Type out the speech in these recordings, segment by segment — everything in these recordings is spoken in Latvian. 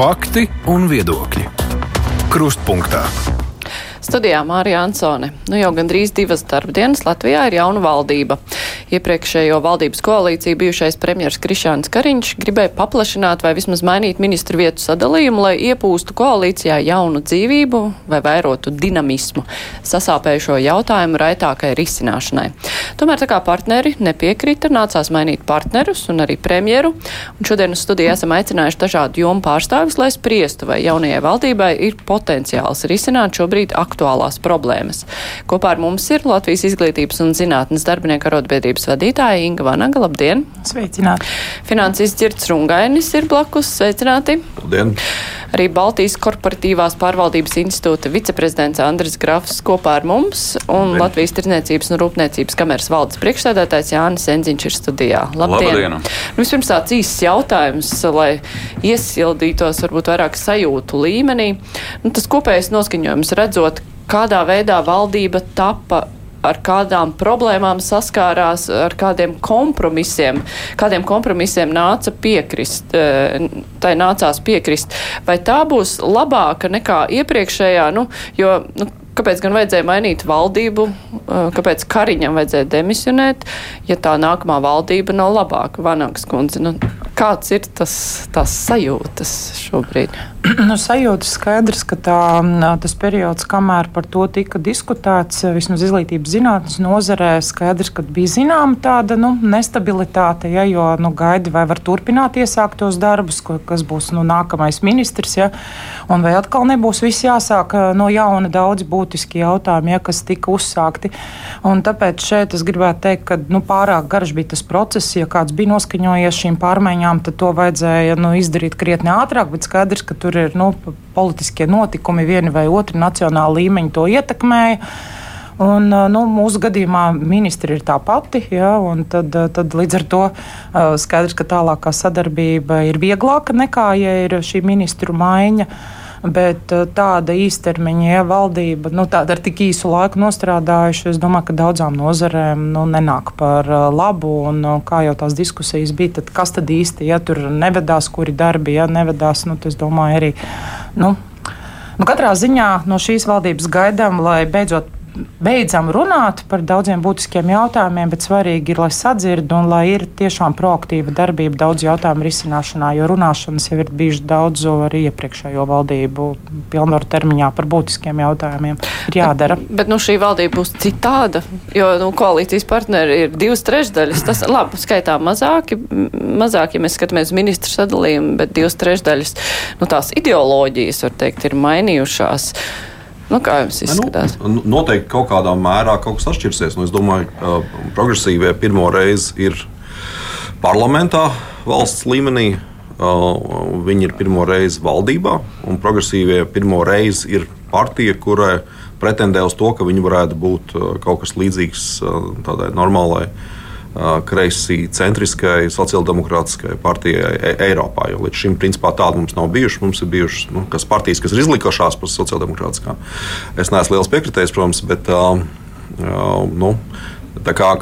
Fakti un viedokļi. Krustpunktā. Studijā Mārija Ansone. Nu jau gandrīz divas darbdienas Latvijā ir jauna valdība. Iepriekšējo valdības koalīciju bijušais premjers Krišāns Kariņš gribēja paplašināt vai vismaz mainīt ministru vietu sadalījumu, lai iepūstu koalīcijā jaunu dzīvību vai vairotu dinamismu sasāpējušo jautājumu raitākai risināšanai. Tomēr tā kā partneri nepiekrita, nācās mainīt partnerus un arī premjeru, un šodien uz studiju esam aicinājuši dažādu jomu pārstāvis, lai spriestu, vai jaunajai valdībai ir potenciāls risināt šobrīd aktuālās problēmas. Kopā ar mums ir Latvijas izglītības un zinātnes darbinieku arotbiedrības biedrības vadītāja Inga Vanaga. Labdien! Sveicināti! Finanses ģirds Rungainis ir blakus. Sveicināti! Labdien! Arī Baltijas korporatīvās pārvaldības institūta viceprezidents Andris Grafs kopā ar mums un Labdien. Latvijas tirdzniecības un rūpniecības kameras valdes priekšsēdētājs Jānis Enziņš ir studijā. Labdien! Labdien. Nu, vispirms tāds īsts jautājums, lai iesildītos varbūt vairāk sajūtu līmenī. Nu, tas kopējais noskaņojums redzot, kādā veidā valdība tapa ar kādām problēmām saskārās, ar kādiem kompromisiem, kādiem kompromisiem nāca piekrist, eh, tai nācās piekrist. Vai tā būs labāka nekā iepriekšējā, nu, jo, nu, kāpēc gan vajadzēja mainīt valdību, eh, kāpēc Kariņam vajadzēja demisionēt, ja tā nākamā valdība nav labāka, Vanāks kundze. Nu, kāds ir tas, tās sajūtas šobrīd? nu, sajūta skaidrs, ka tā, tas periods, kamēr par to tika diskutēts, vismaz izglītības zinātnes nozarē, skaidrs, ka bija zināma tāda nu, nestabilitāte, ja, jo nu, gaidi, vai var turpināt iesāktos darbus, kas būs nu, nākamais ministrs, ja, un vai atkal nebūs viss jāsāk no jauna daudz būtiski jautājumi, ja, kas tika uzsākti. Un tāpēc šeit es gribētu teikt, ka nu, pārāk garš bija tas process, ja kāds bija noskaņojies šīm pārmaiņām, tad to vajadzēja nu, izdarīt krietni ātrāk, bet skaidrs, ka tur ir nu, politiskie notikumi, vieni vai otri nacionāla līmeņa to ietekmēja. Un, nu, mūsu gadījumā ministri ir tā pati, ja, tad, tad līdz ar to skaidrs, ka tālākā sadarbība ir vieglāka nekā, ja ir šī ministru maiņa. Bet eh, tāda īstermiņa ja, valdība, nu, tāda ar tik īsu laiku nostrādājuši, es domāju, ka daudzām nozarēm nu, nenāk par eh, labu. Un, nu, kā jau tās diskusijas bija, tad kas tad īsti, ja tur nevedās, kuri darbi, ja nevedās, nu, tas domāju arī. Nu, Nu, katrā ziņā no šīs valdības gaidām, lai beidzot beidzam runāt par daudziem būtiskiem jautājumiem, bet svarīgi ir, lai sadzird un lai ir tiešām proaktīva darbība daudz jautājumu risināšanā, jo runāšanas jau ir bijušas daudz arī iepriekšējo valdību pilnvaru termiņā par būtiskiem jautājumiem. Ir jādara. Bet, bet nu, šī valdība būs citāda, jo nu, koalīcijas partneri ir divas trešdaļas. Tas labi skaitā mazāki, mazāk, ja mēs skatāmies ministru sadalījumu, bet divas trešdaļas nu, tās ideoloģijas, var teikt, ir mainījušās. Nu, kā jums nu, izskatās? Nu, noteikti kaut kādā mērā kaut kas atšķirsies. Nu, es domāju, ka progresīvie pirmo reizi ir parlamentā, valsts līmenī. Uh, viņi ir pirmo reizi valdībā, un progresīvie pirmo reizi ir partija, kurai pretendē uz to, ka viņi varētu būt uh, kaut kas līdzīgs uh, tādai normālai uh, kreisī centriskai, sociāldemokrātiskai partijai e Eiropā. Jo līdz šim principā tāda mums nav bijuši. Mums ir bijušas nu, partijas, kas ir izlikušās par sociāldemokrātiskām. Es neesmu liels piekritējs, protams, bet uh, uh, nu,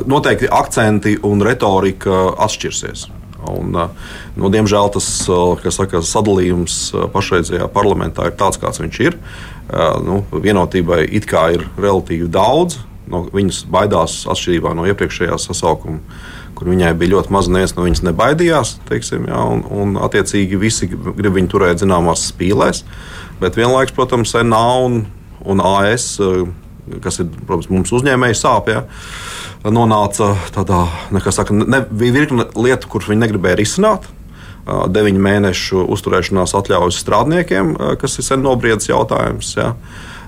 noteikti akcenti un retorika atšķirsies. Un, nu, diemžēl tas saka, sadalījums pašreizējā parlamentā ir tāds, kāds viņš ir. Nu, vienotībai it kā ir relatīvi daudz, no viņas baidās atšķirībā no iepriekšējā sasaukuma, kur viņai bija ļoti maz, neviens no viņas nebaidījās. Teiksim, jā, un, un, attiecīgi, visi grib viņu turēt zināmās spīlēs. Bet vienlaikus, protams, NA un, un AS, kas ir protams, mums uzņēmēji sāpja, nonāca tādā saka, ne, virkne lietu, kuras viņi negribēja risināt deviņu mēnešu uzturēšanās atļaujas strādniekiem, kas ir sen nobriedzis jautājums. Ja.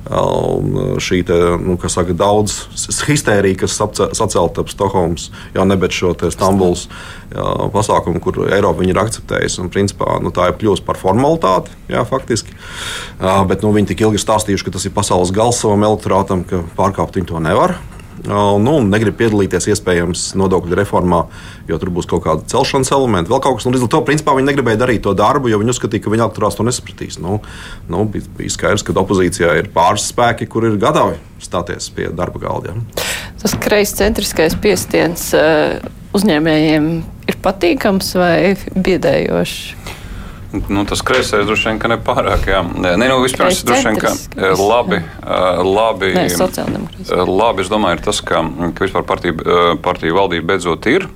Un uh, šī te, nu, saka, daudz histērija, kas sacelta ap Stokholmas, jau nebet šo Stambulas pasākumu, kur Eiropa ir akceptējusi. Un, principā, nu, tā ir kļuvusi par formalitāti, jā, faktiski. Uh, bet nu, viņi tik ilgi stāstījuši, ka tas ir pasaules gals savam elektorātam, ka pārkāpt viņi to nevar nu, negrib piedalīties iespējams nodokļu reformā, jo tur būs kaut kāda celšanas elementa, vēl kaut kas. Līdz ar to principā viņi negribēja darīt to darbu, jo viņi uzskatīja, ka viņa elektorāts to nesapratīs. Nu, nu, bija skaidrs, ka opozīcijā ir pāris spēki, kur ir gatavi stāties pie darba galda. Ja. Tas kreiscentriskais piestiens uzņēmējiem ir patīkams vai biedējošs? Nu, tas kreisais droši vien, ka nepārāk. Jā. Nē, nu, vispirms, droši vien, ka Kreiscentrisks. labi, labi, Nē, sociāldemokrāts. labi, es domāju, ir tas, ka, ka vispār partija, partija valdība beidzot ir,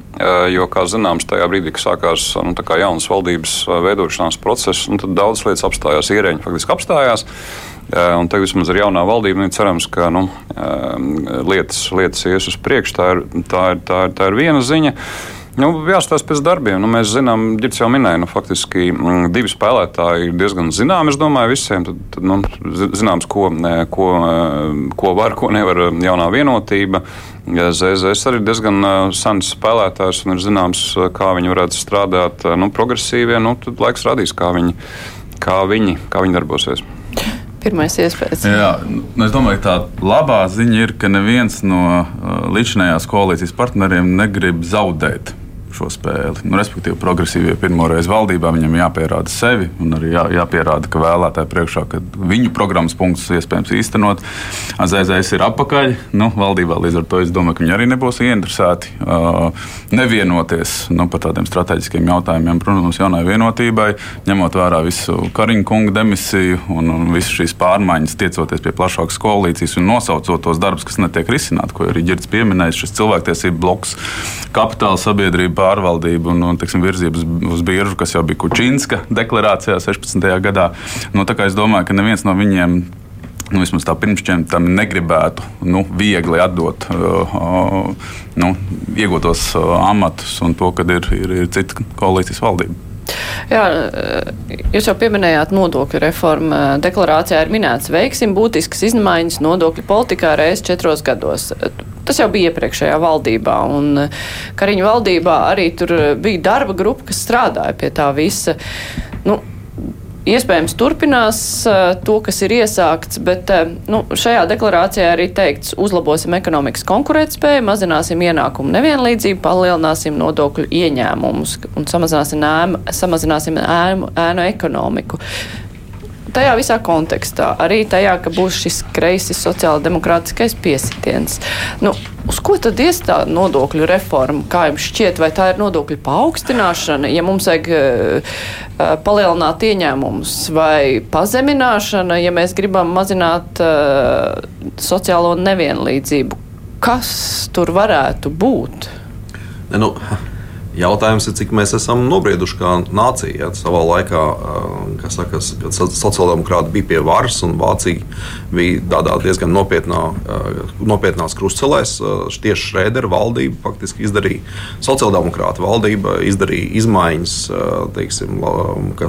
jo, kā zināms, tajā brīdī, kad sākās nu, jaunas valdības veidošanās process, nu, tad daudz lietas apstājās, ierēņi faktiski apstājās. Un tagad vismaz ir jaunā valdība, un cerams, ka nu, lietas, lietas ies uz priekšu. Tā ir, tā ir, tā ir, tā ir viena ziņa. Nu, jāstāsta pēc darbiem. Nu, mēs zinām, Girts jau minēja, nu, faktiski mm, divi spēlētāji ir diezgan zināmi. Es domāju, visiem tad, tad, nu, zi- zināms, ko, ko, eh, ko var, ko nevar jaunā vienotība. ZZS arī ir diezgan eh, sens spēlētājs un ir zināms, eh, kā viņi varētu strādāt nu, progresīvie. Nu, tad laiks rādīs, kā viņi, kā viņi, kā viņi darbosies. Pirmais iespējas. Jā, nu, es domāju, ka tā labā ziņa ir, ka neviens no uh, līdzinājās koalīcijas partneriem negrib zaudēt šo spēli. Nu, respektīvi, progresīvie pirmoreiz valdībā viņam jāpierāda sevi un arī jā, jāpierāda, ka vēlētāji priekšā, ka viņu programmas punktus iespējams īstenot. ZZS ir apakaļ. Nu, valdībā līdz ar to es domāju, ka viņi arī nebūs ieinteresēti uh, nevienoties nu, par tādiem strateģiskiem jautājumiem. Protams, jaunai vienotībai, ņemot vērā visu Kariņa kunga demisiju un, un visu šīs pārmaiņas, tiecoties pie plašākas koalīcijas un nosaucot tos darbus, kas netiek risināti, ko arī Girts pieminējis, šis cilvēktiesību bloks, kapitāla sabiedrība, pārvaldība un, un teiksim, virzība uz, biržu, kas jau bija Kučinska deklarācijā 16. gadā. Nu, es domāju, ka neviens no viņiem nu, vismaz tā pirmšķiem tam negribētu nu, viegli atdot uh, uh, nu, iegūtos uh, amatus un to, ka ir, ir, ir cita koalīcijas valdība. Jā, eh, jūs jau pieminējāt nodokļu reformu. Deklarācijā ir minēts, veiksim būtiskas izmaiņas nodokļu politikā reizes četros gados. Tas jau bija iepriekšējā valdībā, un Kariņu valdībā arī tur bija darba grupa, kas strādāja pie tā visa. Nu, Iespējams, turpinās uh, to, kas ir iesākts, bet uh, nu, šajā deklarācijā arī teikts, uzlabosim ekonomikas konkurētspēju, mazināsim ienākumu nevienlīdzību, palielināsim nodokļu ieņēmumus un samazināsim ēnu, samazināsim ēnu, ēnu ekonomiku. Tajā visā kontekstā, arī tajā, ka būs šis kreisis sociāla-demokrātiskais piesitiens. Nu, uz ko tad ies tā nodokļu reforma? Kā jums šķiet, vai tā ir nodokļu paaugstināšana, ja mums vajag uh, palielināt ieņēmumus, vai pazemināšana, ja mēs gribam mazināt uh, sociālo nevienlīdzību? Kas tur varētu būt? Nu, jautājums ir, cik mēs esam nobrieduši kā nācija. Ja, savā laikā, kā saka, kad so- sociāldemokrāti bija pie varas un Vācija bija diezgan nopietnā, nopietnās krustcelēs, tieši Šrēdera valdība faktiski izdarīja, sociāldemokrāta valdība izdarīja izmaiņas teiksim,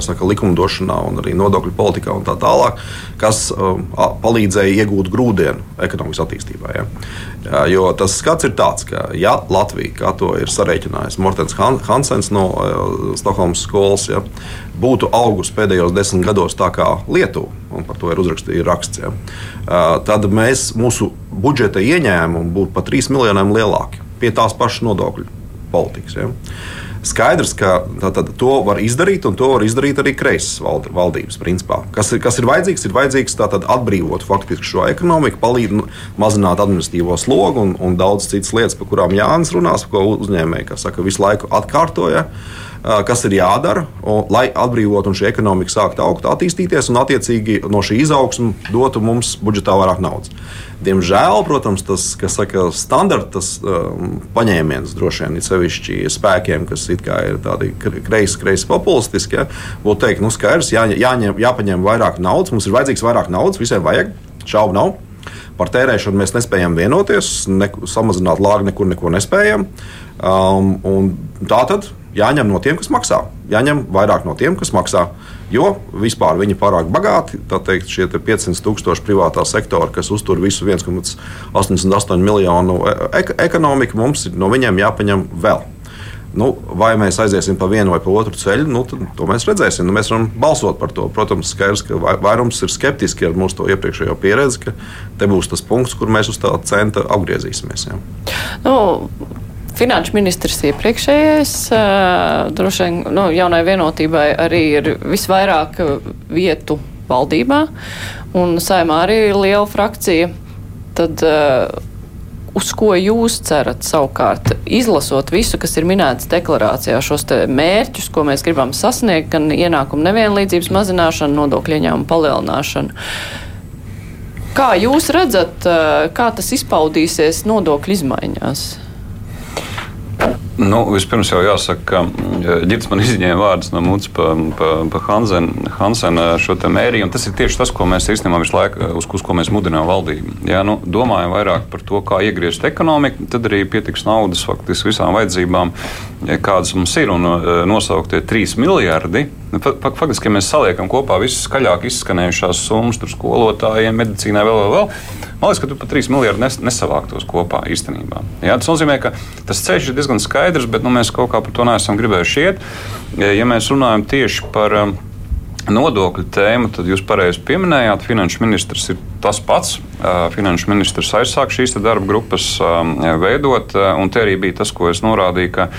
saka, likumdošanā un arī nodokļu politikā un tā tālāk, kas palīdzēja iegūt grūdienu ekonomikas attīstībai. Ja. Jo tas skats ir tāds, ka ja Latvija, kā to ir sarēķinājis Mortens Han- Hansens no uh, Stokholmas skolas, ja, būtu augusi pēdējos desmit gados tā kā Lietuva, un par to ir uzrakstīts raksts, ja, uh, tad mēs, mūsu budžeta ieņēmumi būtu par 3 miljoniem lielāki pie tās pašas nodokļu politikas. Ja. Skaidrs, ka tātad, to var izdarīt, un to var izdarīt arī kreisas valdības. Principā. Kas ir, kas ir vajadzīgs? Ir vajadzīgs tātad, atbrīvot faktiski šo ekonomiku, palīdzēt mazināt administratīvo slogu un, un daudz citas lietas, par kurām Jānis runās, ko uzņēmēji saka, visu laiku atkārtoja. ā, Kas ir jādara, un, lai atbrīvotu un šī ekonomika sāktu augt, attīstīties un, attiecīgi, no šī izaugsme dotu mums budžetā vairāk naudas. Diemžēl, protams, tas saka, standarts um, paņēmiens droši vien ir sevišķi spēkiem, kas ir tādi kreisi, kreisi populistiski. Ja, būtu teikt, nu skaidrs, jā, jāņem, jāpaņem vairāk naudas, mums ir vajadzīgs vairāk naudas, visiem vajag, šaubu nav. Par tērēšanu mēs nespējam vienoties, ne, samazināt lāgu nekur neko nespējam. Um, tā tad jāņem no tiem, kas maksā. Jāņem vairāk no tiem, kas maksā. Jo vispār viņi ir pārāk bagāti. Tā teikt, šie te 500 tūkstoši privātā sektora, kas uztur visu 1,88 miljonu e- ek ekonomiku, mums no viņiem jāpaņem vēl. Nu, vai mēs aiziesim pa vienu vai pa otru ceļu, nu, to mēs redzēsim. Nu, mēs varam balsot par to. Protams, skaidrs, ka vai- vairums ir skeptiski ar mūsu iepriekšējo pieredzi, ka te būs tas punkts, kur mēs uz tā centa apgriezīsimies. Jā. Nu, Finanšu ministrs iepriekšējais, droši vien nu, jaunai vienotībai arī ir visvairāk vietu valdībā, un saimā arī ir liela frakcija. Tad, uz ko jūs cerat savukārt, izlasot visu, kas ir minēts deklarācijā, šos mērķus, ko mēs gribam sasniegt, gan ienākumu nevienlīdzības mazināšanu, nodokļu ieņēmumu palielināšanu? Kā jūs redzat, kā tas izpaudīsies nodokļu izmaiņās? Thank you. Nu, vispirms jau jāsaka, ka ģitārs man izņēma vārdus no mūcas pa, pa, pa Hansena, Hansena šo mērījumu. Tas ir tieši tas, ko mēs īstenībā visu laiku, uz, uz ko mēs mudinām valdību. Jā, nu, domājam vairāk par to, kā iegriezt ekonomiku, tad arī pietiks naudas faktiski visām vajadzībām, kādas mums ir. Un nosauktie 3 miljardi. Faktiski, ja mēs saliekam kopā visas skaļāk izskanējušās summas, skolotājiem, medicīnai vēl, vēl, vēl Man liekas, ka tu pat 3 miljardi nes, nesavāktos kopā īstenībā. Jā, tas nozīmē, ka tas ceļš ir diezgan skaidrs, bet nu, mēs kaut kā par to neesam gribējuši iet. Ja mēs runājam tieši par um, nodokļu tēmu, tad jūs pareizi pieminējāt, finanšu ministrs ir tas pats. Uh, finanšu ministrs aizsāk šīs darba grupas um, veidot, uh, un te arī bija tas, ko es norādīju, ka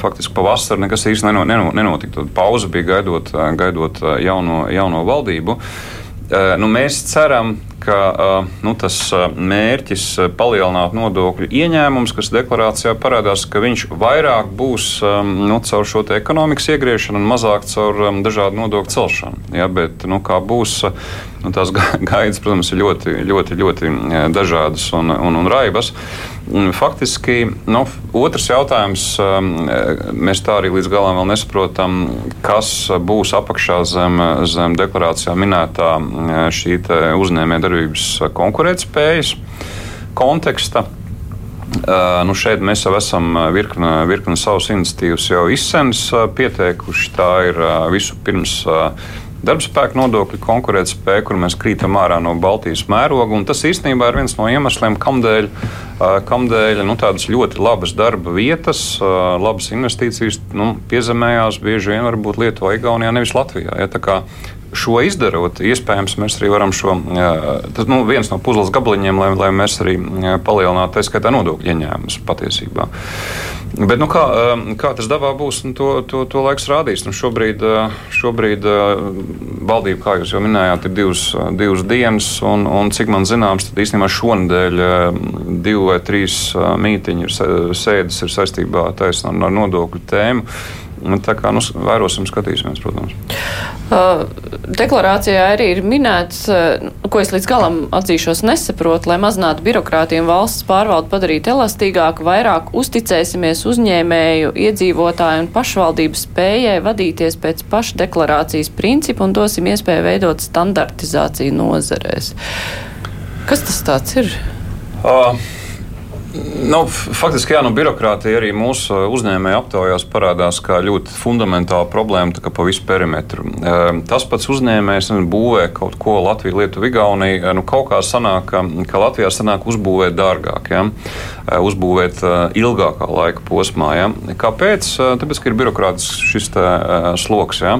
faktiski pavasarī nekas īsti nenotika. Tad pauze bija gaidot, uh, gaidot jauno, jauno valdību. Nu, mēs ceram, ka nu, tas mērķis palielināt nodokļu ieņēmumus, kas deklarācijā parādās, ka viņš vairāk būs nu, caur šo ekonomikas iegriešanu un mazāk caur dažādu nodokļu celšanu. Ja, bet, nu, kā būs, nu, tās gaidas, protams, ir ļoti, ļoti, ļoti dažādas un, un, un raibas. Faktiski, nu, otrs jautājums, mēs tā arī līdz galam vēl nesaprotam, kas būs apakšā zem, zem deklarācijā minētā šī uzņēmējdarbība darbības konkurētspējas konteksta. Uh, nu šeit mēs jau esam virkni, virkni savas iniciatīvas jau izsens pieteikuši. Tā ir visu pirms darbspēka nodokļu konkurētspēja, kur mēs krītam ārā no Baltijas mēroga. Tas īstenībā ir viens no iemesliem, kādēļ, kādēļ nu, tādas ļoti labas darba vietas, labas investīcijas nu, piezemējās bieži vien varbūt Lietuvā, Igaunijā, nevis Latvijā. Ja, šo izdarot, iespējams, mēs arī varam šo, tas nu, viens no puzles gabaliņiem, lai, lai mēs arī palielinātu, tā skaitā, nodokļu ieņēmumus patiesībā. Bet, nu, kā, kā tas dabā būs, nu, to, to, to laiks rādīs. Nu, šobrīd, šobrīd valdība, kā jūs jau minējāt, ir divas, divas dienas, un, un cik man zināms, tad īstenībā šonadēļ divi vai trīs mītiņi ir sēdes ir saistībā taisnām ar nodokļu tēmu. Nu, tā kā nu, vērosim, skatīsimies, protams. Deklarācijā arī ir minēts, uh, ko es līdz galam atzīšos nesaprotu, lai mazinātu birokrātiju un valsts pārvaldu padarītu elastīgāku, vairāk uzticēsimies uzņēmēju, iedzīvotāju un pašvaldību spējai vadīties pēc pašdeklarācijas principu un dosim iespēju veidot standartizāciju nozarēs. Kas tas tāds ir? Uh. Nu, faktiski, jā, nu, birokrātija arī mūsu uzņēmēju aptaujās parādās kā ļoti fundamentāla problēma pa visu perimetru. Tas pats uzņēmējs nu, būvē kaut ko Latviju, Lietuvu, Igauniju. Nu, kaut kā sanāk, ka Latvijā sanāk uzbūvēt dārgāk, ja? uzbūvēt ilgākā laika posmā. Ja? Kāpēc? Tāpēc, ka ir birokrātisks šis sloks. Ja?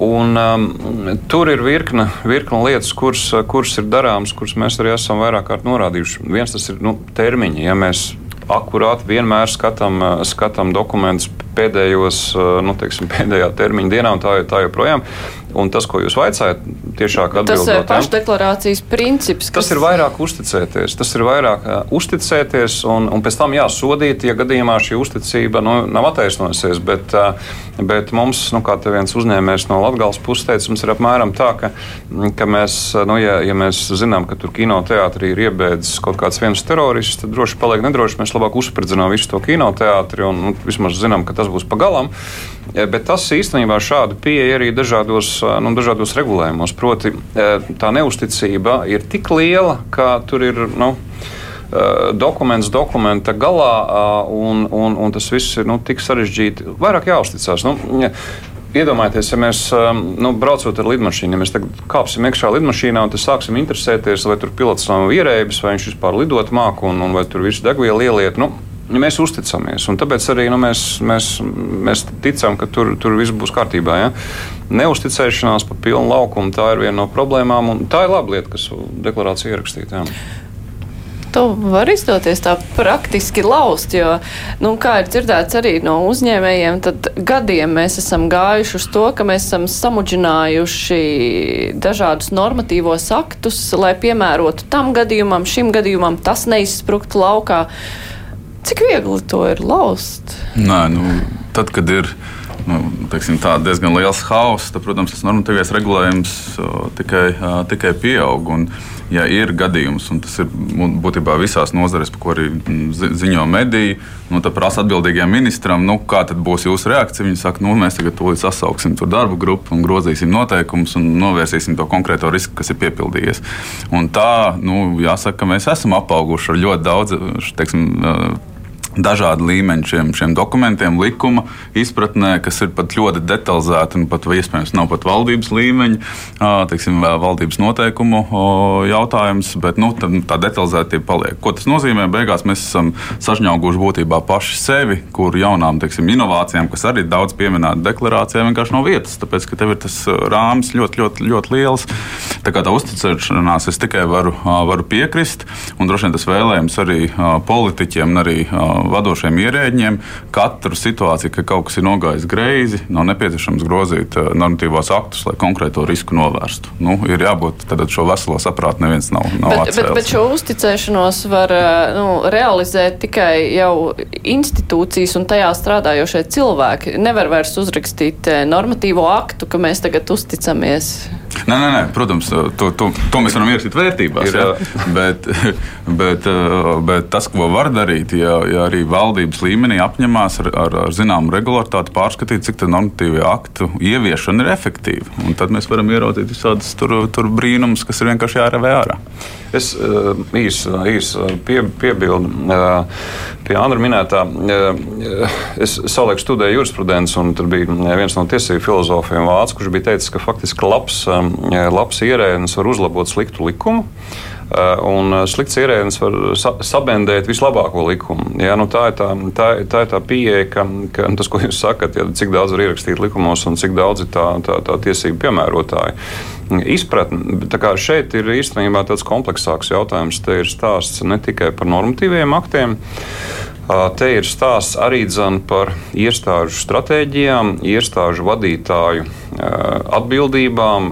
Un, um, tur ir virkne, virkne lietas, kuras, kuras ir darāmas, kuras mēs arī esam vairāk kārt norādījuši. Viens tas ir nu, termiņi. Ja mēs akurāti vienmēr skatām, skatām dokumentus pēdējos, nu, teiksim, pēdējā termiņa dienā, un tā, tā joprojām. Un tas, ko jūs vaicājat, tiešāk atbildot. Tas ir pašdeklarācijas princips. Kas... Tas ir vairāk uzticēties. Tas ir vairāk uh, uzticēties un, un pēc tam jāsodīt, ja gadījumā šī uzticība nu, nav attaisnojusies. Bet, uh, bet mums, nu, kā viens uzņēmējs no Latgales puses teica, mums ir apmēram tā, ka, ka mēs, nu, ja, ja mēs zinām, ka tur kinoteātrī ir iebēdzis kaut kāds viens terorists, tad droši paliek nedroši. Mēs labāk uzspridzinām visu to kinoteātri un nu, vismaz zinām, ka tas būs pagalam. Bet tas īstenībā šāda pieeja arī dažādos, nu, dažādos regulējumos. Proti, tā neusticība ir tik liela, ka tur ir. Nu, dokuments dokumenta galā, un, un, un tas viss ir nu, tik sarežģīti. Vairāk jāuzticas. Nu, Iedomājieties, ja mēs nu, braucot ar lidmašīnu, ja mēs kāpsim iekšā lidmašīnā un sāksim interesēties, vai tur pilots nav ierēbis, vai viņš vispār lidot māku un, un vai tur viss degviela ieliet. Nu, mēs uzticamies. Tāpēc arī nu, mēs, mēs, mēs ticam, ka tur, tur viss būs kārtībā. Ja? Neusticēšanās pa pilnu laukumu tā ir viena no problēmām, un tā ir laba lieta, kas deklarācijā ierakstīta. to var izdoties tā praktiski laust, jo, nu, kā ir dzirdēts arī no uzņēmējiem, tad gadiem mēs esam gājuši uz to, ka mēs esam samudžinājuši dažādus normatīvos aktus, lai piemērotu tam gadījumam, šim gadījumam, tas neizspruktu laukā. Cik viegli to ir laust? Nē, nu, tad, kad ir nu, teiksim, tā, diezgan liels hauss, tad, protams, tas normatīvais regulējums o, tikai, a, tikai pieaug. Un, ja ir gadījums, un tas ir būtībā visās nozarēs, par ko arī ziņo mediji, nu, tad prasa atbildīgajam ministram, nu, kāda būs jūsu reakcija. Viņi saka, nu, mēs tagad tūlīt sasauksim darbu grupu un grozīsim noteikumus un novērsīsim to konkrēto risku, kas ir piepildījies. Un tā, nu, jāsaka, ka mēs esam apauguši ar ļoti daudz teiksim, dažādu līmeņu šiem, šiem dokumentiem, likuma izpratnē, kas ir pat ļoti detalizēti un pat iespējams nav pat valdības līmeņa, teiksim, valdības noteikumu jautājums, bet nu, tā detalizēti paliek. Ko tas nozīmē? Beigās mēs esam sažņauguši būtībā paši sevi, kur jaunām teiksim, inovācijām, kas arī daudz pieminēta deklarācijā, vienkārši nav vietas, tāpēc ka tev ir tas rāmis ļoti, ļoti, ļoti liels. Tā kā tā uzticēšanās es tikai varu, varu piekrist, un droši vien tas vēlējums arī politiķiem un arī vadošiem ierēģiem katru situāciju, ka kaut kas ir nogājis greizi, nav nepieciešams grozīt eh, normatīvos aktus, lai konkrēto risku novērstu. Nu, ir jābūt tad šo veselo saprātu neviens nav. nav bet, atcēlis. bet, bet šo uzticēšanos var eh, nu, realizēt tikai jau institūcijas un tajā strādājošie cilvēki. Nevar vairs uzrakstīt eh, normatīvo aktu, ka mēs tagad uzticamies. Nē, nē, nē, protams, to, to, to mēs varam ierakstīt vērtībās. Ir, ja? bet, bet, bet tas, ko var darīt, ja, ja arī valdības līmenī apņemās ar, ar, ar zināmu regularitāti pārskatīt, cik tā normatīvie aktu ieviešana ir efektīva. Un tad mēs varam ieraudzīt visādus tur, tur brīnumus, kas ir vienkārši jārevē ārā. Es īsi īs, pie, piebildu pie Andra minētā. Es savulaik studēju jurisprudenci, un tur bija viens no tiesību filozofiem Vācis, kurš bija teicis, ka faktiski labs, labs ierēdnis var uzlabot sliktu likumu. Eh, un eh, slikts ierēdnis var sabendēt vislabāko likumu. Ja, nu tā, ir tā, tā, tā ir tā pieeja, ka, ka tas, ko jūs sakat, ja, cik daudz var ierakstīt likumos un cik daudz ir tā, tā, tā tiesību piemērotāji izpratni. Šeit ir īstenībā tāds kompleksāks jautājums. Te ir stāsts ne tikai par normatīviem aktiem, Te ir stāsts arī par iestāžu stratēģijām, iestāžu vadītāju atbildībām,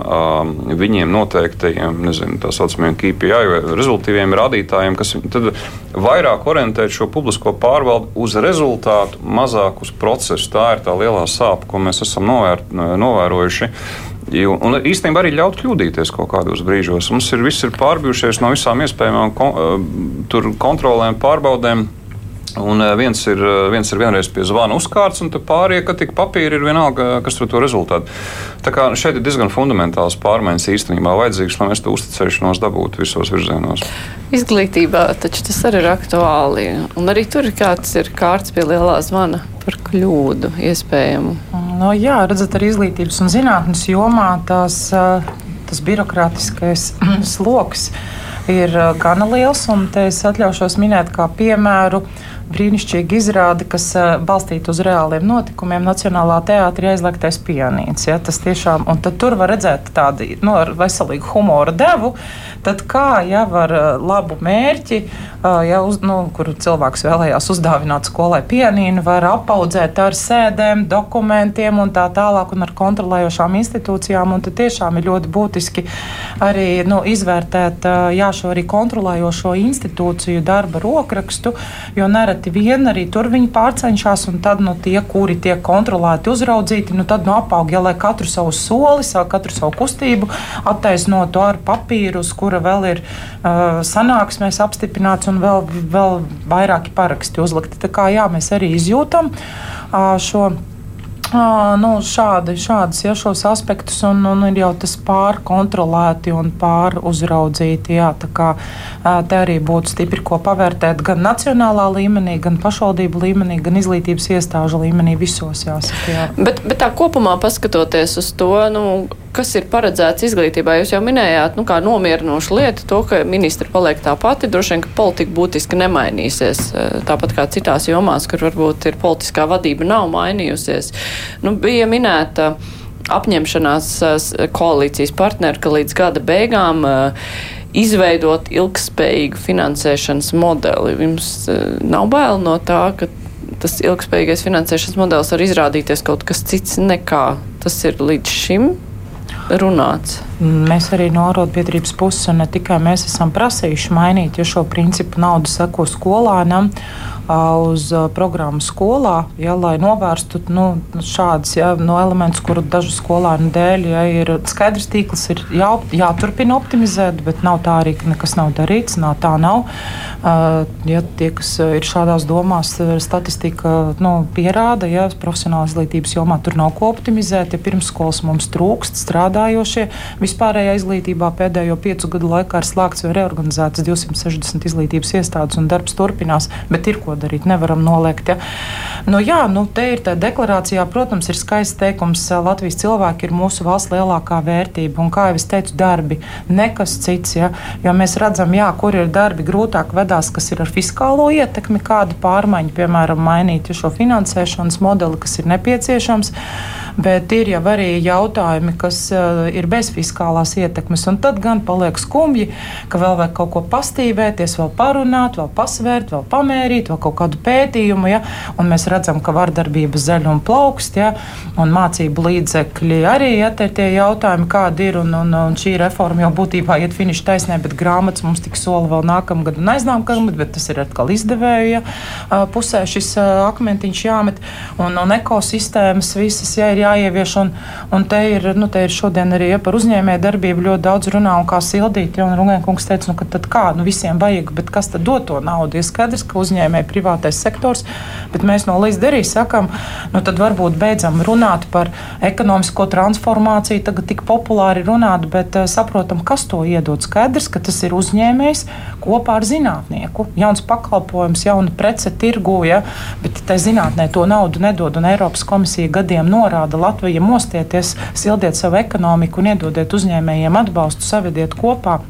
viņiem noteiktajiem, nezinu, tā saucamiem KPI vai rezultātīviem rādītājiem, kas tad vairāk orientē šo publisko pārvaldu uz rezultātu, mazāk uz procesu. Tā ir tā lielā sāpe, ko mēs esam novēr, novērojuši. Un īstenībā arī ļaut kļūdīties kaut kādos brīžos. Mums ir viss ir pārbijušies no visām iespējamām kon kontrolēm, pārbaudēm. Un eh, viens ir, eh, viens ir vienreiz pie zvana uzkārts, un pārējie, ka tik papīri ir vienalga, kas tur to rezultātu. Tā kā šeit ir diezgan fundamentāls pārmaiņas īstenībā vajadzīgs, lai mēs to uzticēšanos dabūtu visos virzienos. Izglītībā taču tas arī ir aktuāli. Un arī tur ir kāds ir kārts pie lielā zvana par kļūdu iespējamu. No, jā, redzat, arī izglītības un zinātnes jomā tās, eh, tas birokrātiskais sloks ir gana liels, un te es atļaušos minēt kā piemēru brīnišķīga izrāde, kas balstīta uz reāliem notikumiem. Nacionālā teātrī aizliegtais pianīts. Ja, tas tiešām, un tur var redzēt tādu nu, veselīgu humora devu. Tad kā jau ar labu mērķi, ja, uz, nu, kur cilvēks vēlējās uzdāvināt skolai pianīnu, var apaudzēt ar sēdēm, dokumentiem un tā tālāk, un ar kontrolējošām institūcijām. Un tiešām ir ļoti būtiski arī nu, izvērtēt jā, šo arī kontrolējošo institūciju darba rokrakstu, jo nereti nereti vien arī tur viņi pārcenšas, un tad nu, tie, kuri tiek kontrolēti, uzraudzīti, nu, tad nu, apaug, ja lai katru savu soli, savu, katru savu kustību attaisnotu ar papīru, uz kura vēl ir uh, sanāksmēs apstiprināts un vēl, vēl vairāki paraksti uzlikti. Tā kā jā, mēs arī izjūtam uh, šo nu, šādi, šādas, ja, šos aspektus, un, un ir jau tas pārkontrolēti un pāruzraudzīti. Jā, tā kā te arī būtu stipri ko pavērtēt gan nacionālā līmenī, gan pašvaldību līmenī, gan izglītības iestāžu līmenī visos jāsaka. Jā. Bet, bet tā kopumā paskatoties uz to, nu, kas ir paredzēts izglītībā, jūs jau minējāt, nu, kā nomierinošu lietu, to, ka ministri paliek tā pati, droši vien, ka politika būtiski nemainīsies, tāpat kā citās jomās, kur varbūt ir politiskā vadība nav mainījusies. Nu, bija minēta apņemšanās koalīcijas partneri, ka līdz gada beigām izveidot ilgspējīgu finansēšanas modeli. Jums nav bail no tā, ka tas ilgspējīgais finansēšanas modelis var izrādīties kaut kas cits nekā tas ir līdz šim runāts. Mēs arī no arotbiedrības puses, un ne tikai mēs esam prasījuši mainīt, jo šo principu naudu seko skolānam uz programmu skolā, ja, lai novērstu nu, šādus ja, no elementus, kuru dažu skolānu dēļ ja, ir skaidrs tīkls, ir jā, jāturpina optimizēt, bet nav tā arī, ka nekas nav darīts. Nā, tā nav. Ja tie, kas ir šādās domās, statistika nu, pierāda, ja profesionālās izglītības jomā tur nav ko optimizēt. Ja pirmsskolas mums trūkst strādājošie, vispārējā izglītībā pēdējo piecu gadu laikā ir slēgts vai reorganizētas 260 izglītības iestādes un darbs turpinās, bet ir ko darīt, nevaram noliegt. Ja. Nu, jā, nu, te ir tā deklarācijā, protams, ir skaists teikums, Latvijas cilvēki ir mūsu valsts lielākā vērtība. Un, kā jau es teicu, darbi, nekas cits. Ja, jo mēs redzam, jā, kur ir darbi grūtāk vedās, kas ir ar fiskālo ietekmi, kāda pārmaiņa, piemēram, mainīt šo finansēšanas modeli, kas ir nepieciešams bet ir jau arī jautājumi, kas uh, ir bez fiskālās ietekmes. Un tad gan paliek skumji, ka vēl vajag kaut ko pastīvēties, vēl parunāt, vēl pasvērt, vēl pamērīt, vēl kaut kādu pētījumu. Ja? Un mēs redzam, ka vardarbība zaļ un plaukst, ja? un mācību līdzekļi arī ja? tie, tie jautājumi, kādi ir. Un, un, un šī reforma jau būtībā iet finiša taisnē, bet grāmatas mums tik sola vēl nākamgad un aiznākamgad, bet tas ir atkal izdevēja ja? pusē šis akmentiņš jāmet. Un, un ekosistēmas visas ja, ir jā jāievieš. Un, un te, ir, nu, te ir šodien arī ja, par uzņēmēju darbību ļoti daudz runā, un kā sildīt. Ja, Runēkungs teica, nu, ka tad kā, nu, visiem vajag, bet kas tad dod to naudu? Ir skaidrs, ka uzņēmēji privātais sektors, bet mēs no līdz derī sakam, nu, tad varbūt beidzam runāt par ekonomisko transformāciju, tagad tik populāri runāt, bet uh, saprotam, kas to iedod. Skaidrs, ka tas ir uzņēmējs kopā ar zinātnieku. Jauns pakalpojums, jauna prece tirgū, ja, bet tai zinātnē to naudu nedod, un Eiropas komisija gadiem norāda Latvija mostieties, sildiet savu ekonomiku un iedodiet uzņēmējiem atbalstu, savediet kopā.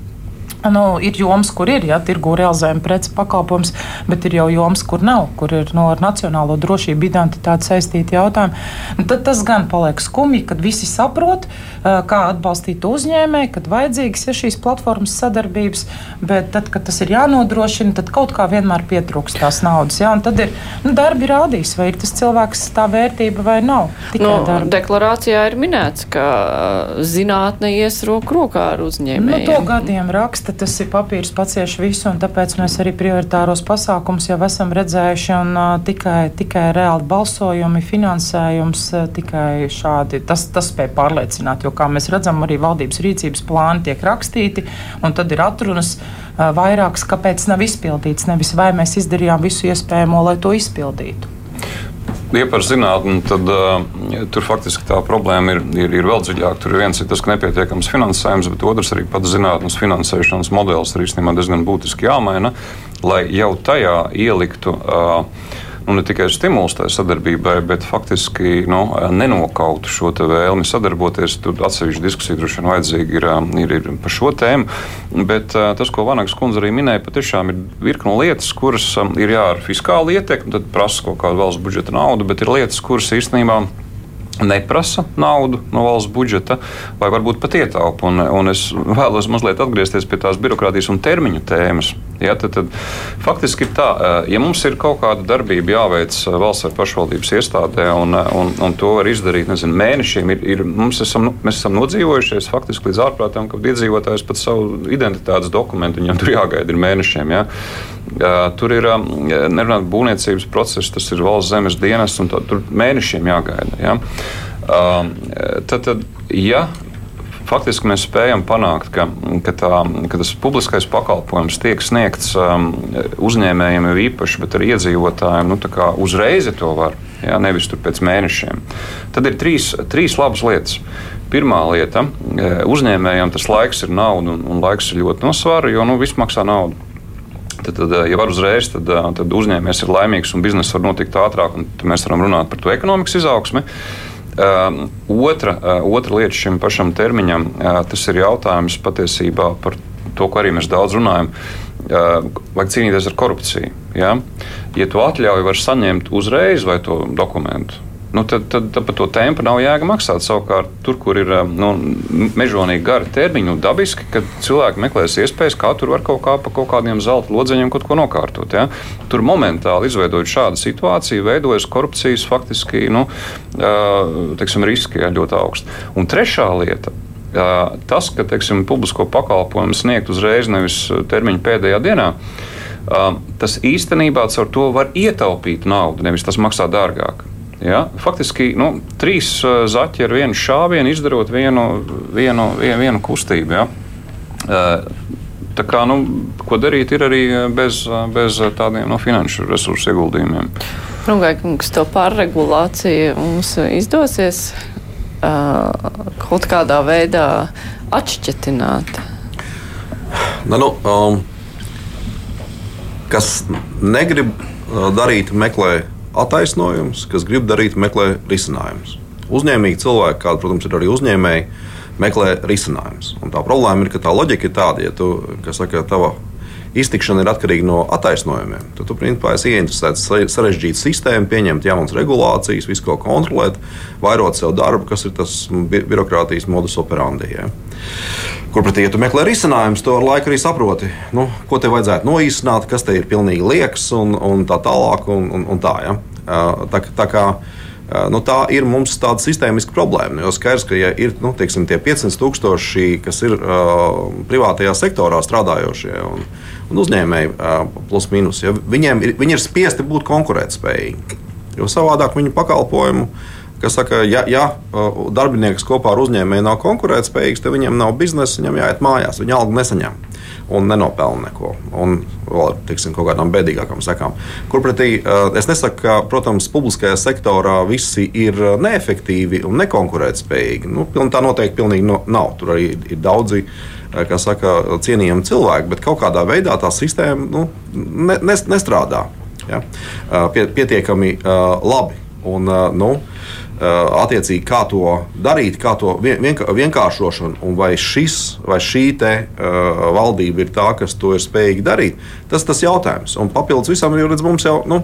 Nu, ir jomas, kur ir ja, tirgu realizējuma preci pakalpojums, bet ir jau jomas, kur nav, kur ir no, ar nacionālo drošību, identitāti saistīti jautājumi. Nu, tad tas gan paliek skumji, kad visi saprot, kā atbalstīt uzņēmēju, kad vajadzīgas ir šīs platformas sadarbības, bet tad, kad tas ir jānodrošina, tad kaut kā vienmēr pietrūkst tās naudas. Ja, tad ir nu, darbi rādījis, vai ir tas cilvēks tā vērtība vai nav. No, darbi. deklarācijā ir minēts, ka zinātne ies roku rokā ar uzņēmēju. Nu, to gadiem raksta raksta, tas ir papīrs pacieš visu, un tāpēc mēs arī prioritāros pasākums jau esam redzējuši, un uh, tikai, tikai reāli balsojumi, finansējums, uh, tikai šādi, tas, tas spēj pārliecināt, jo, kā mēs redzam, arī valdības rīcības plāni tiek rakstīti, un tad ir atrunas uh, vairākas, kāpēc nav izpildīts, nevis vai mēs izdarījām visu iespējamo, lai to izpildītu. Ja par zinātnē, tad uh, tur faktiski tā problēma ir, ir, ir vēl dziļāka. Tur viens ir tas, ka nepietiekams finansējums, bet otrs arī pats zinātnīs finansēšanas modelis ir īstenībā diezgan būtiski jāmaina, lai jau tajā ieliktu. Uh, nu, ne tikai stimulus tai sadarbībai, bet faktiski nu, nenokautu šo vēlmi sadarboties. Tur atsevišķa diskusija droši vien vajadzīga ir, ir, ir par šo tēmu. Bet tas, ko Vanagas kundze arī minēja, patiešām ir virkni lietas, kuras ir jā, ar fiskālu ietekmi, tad prasa kaut kādu valsts budžeta naudu, bet ir lietas, kuras īstenībā ir neprasa naudu no valsts budžeta, vai varbūt pat ietaupa. Un, un es vēlos mazliet atgriezties pie tās birokrātijas un termiņu tēmas. Ja, tad, tad, faktiski ir tā, eh, ja mums ir kaut kāda darbība jāveic eh, valsts vai pašvaldības iestādē, un, eh, un, un to var izdarīt nezinu, mēnešiem, ir, ir, esam, mēs esam nodzīvojušies faktiski līdz ārprātam, ka iedzīvotājs pat savu identitātes dokumentu viņam tur jāgaida mēnešiem. Ja. Tur ir nerunāt būvniecības process, tas ir valsts zemes dienas, un tā, tur mēnešiem jāgaida. Ja. Tad, tad, ja faktiski mēs spējam panākt, ka, ka, tā, ka tas publiskais pakalpojums tiek sniegts um, uzņēmējiem jau īpaši, bet arī iedzīvotājiem nu, uzreiz to var, jā, nevis pēc mēnešiem. Tad ir trīs, trīs labas lietas. Pirmā lieta - uzņēmējiem tas laiks ir nauda, un, un laiks ir ļoti nosvara, jo nu, viss maksā naudu. Tad, tad, ja var uzreiz, tad, tad uzņēmējs ir laimīgs un biznesa var notikt ātrāk, un mēs varam runāt par to ekonomikas izaugsmi. Uh, otra, otra lieta šim pašam termiņam, tas ir jautājums patiesībā par to, ko arī mēs daudz runājam. Vajag cīnīties ar korupciju. Ja, ja tu atļauj, var saņemt uzreiz vai to dokumentu. Nu, tad, tad, tad par to tempu nav jēga maksāt. Savukārt, tur, kur ir nu, mežonīgi gari termiņi, nu, dabiski, ka cilvēki meklēs iespējas, kā tur var kaut kā pa kaut kādiem zelta lodzeņiem kaut ko nokārtot. Ja? Tur momentāli izveidojot šādu situāciju, veidojas korupcijas faktiski nu, teiksim, riski ja, ļoti augsti. Un trešā lieta. Tas, ka teiksim, publisko pakalpojumu sniegt uzreiz, nevis termiņa pēdējā dienā, tas īstenībā caur to var ietaupīt naudu, nevis tas maksā dārgāk. Ja? Faktiski nu, trīs uh, zaķi ar vienu šāvienu izdarot vienu, vienu, vienu, vienu kustību. Ja? Uh, tā kā, nu, ko darīt, ir arī bez, bez tādiem no, finanšu resursu ieguldījumiem. Rungaikungs, to pārregulāciju mums izdosies uh, kaut kādā veidā atšķetināt? Ne, nu, um, kas negrib darīt, meklē attaisnojums, kas grib darīt, meklē risinājumus. Uzņēmīgi cilvēki, kādi, protams, ir arī uzņēmēji, meklē risinājumus. Tā problēma ir, ka tā loģika ir tāda, ja tu, saka, tava iztikšana ir atkarīga no attaisnojumiem. Tad tu principā esi ieinteresēts sarežģīt sistēmu, pieņemt jaunas regulācijas, visu ko kontrolēt, vairot sev darbu, kas ir tas bi birokrātijas modus operandi. Ja. Kur pretī, ja tu meklē risinājumus, to ar laiku arī saproti, nu, ko tev vajadzētu noīsināt, kas te ir pilnīgi liekas un, un tā tālāk. Un, un, un tā, ja. Tā, tā kā, Nu, tā ir mums tāda sistēmiska problēma. Jo skaidrs, ka ja ir nu, teiksim, tie 500 tūkstoši, kas ir uh, privātajā sektorā strādājošie un, un uzņēmēji, uh, plus mīnus, ja, viņiem ir, viņi ir spiesti būt konkurētspējīgi. Jo savādāk viņu pakalpojumu kas saka, ja, ja darbinieks kopā ar uzņēmēju nav konkurētspējīgs, tad viņam nav biznesa, viņam jāiet mājās, viņa algu nesaņem un nenopelna neko. Un vēl tiksim, kaut kādām bēdīgākām sekām. Kurpretī es nesaku, ka, protams, publiskajā sektorā visi ir neefektīvi un nekonkurētspējīgi. Nu, tā noteikti pilnīgi no, nav. Tur arī ir daudzi kā saka, cienījami cilvēki, bet kaut kādā veidā tā sistēma nu, ne, nestrādā ja? pietiekami labi. Un, nu, attiecīgi, kā to darīt, kā to vienkāršošanu, un vai, šis, vai šī te, uh, valdība ir tā, kas to ir spējīga darīt, tas ir jautājums. Un papildus visam, jo redz, mums jau. Nu,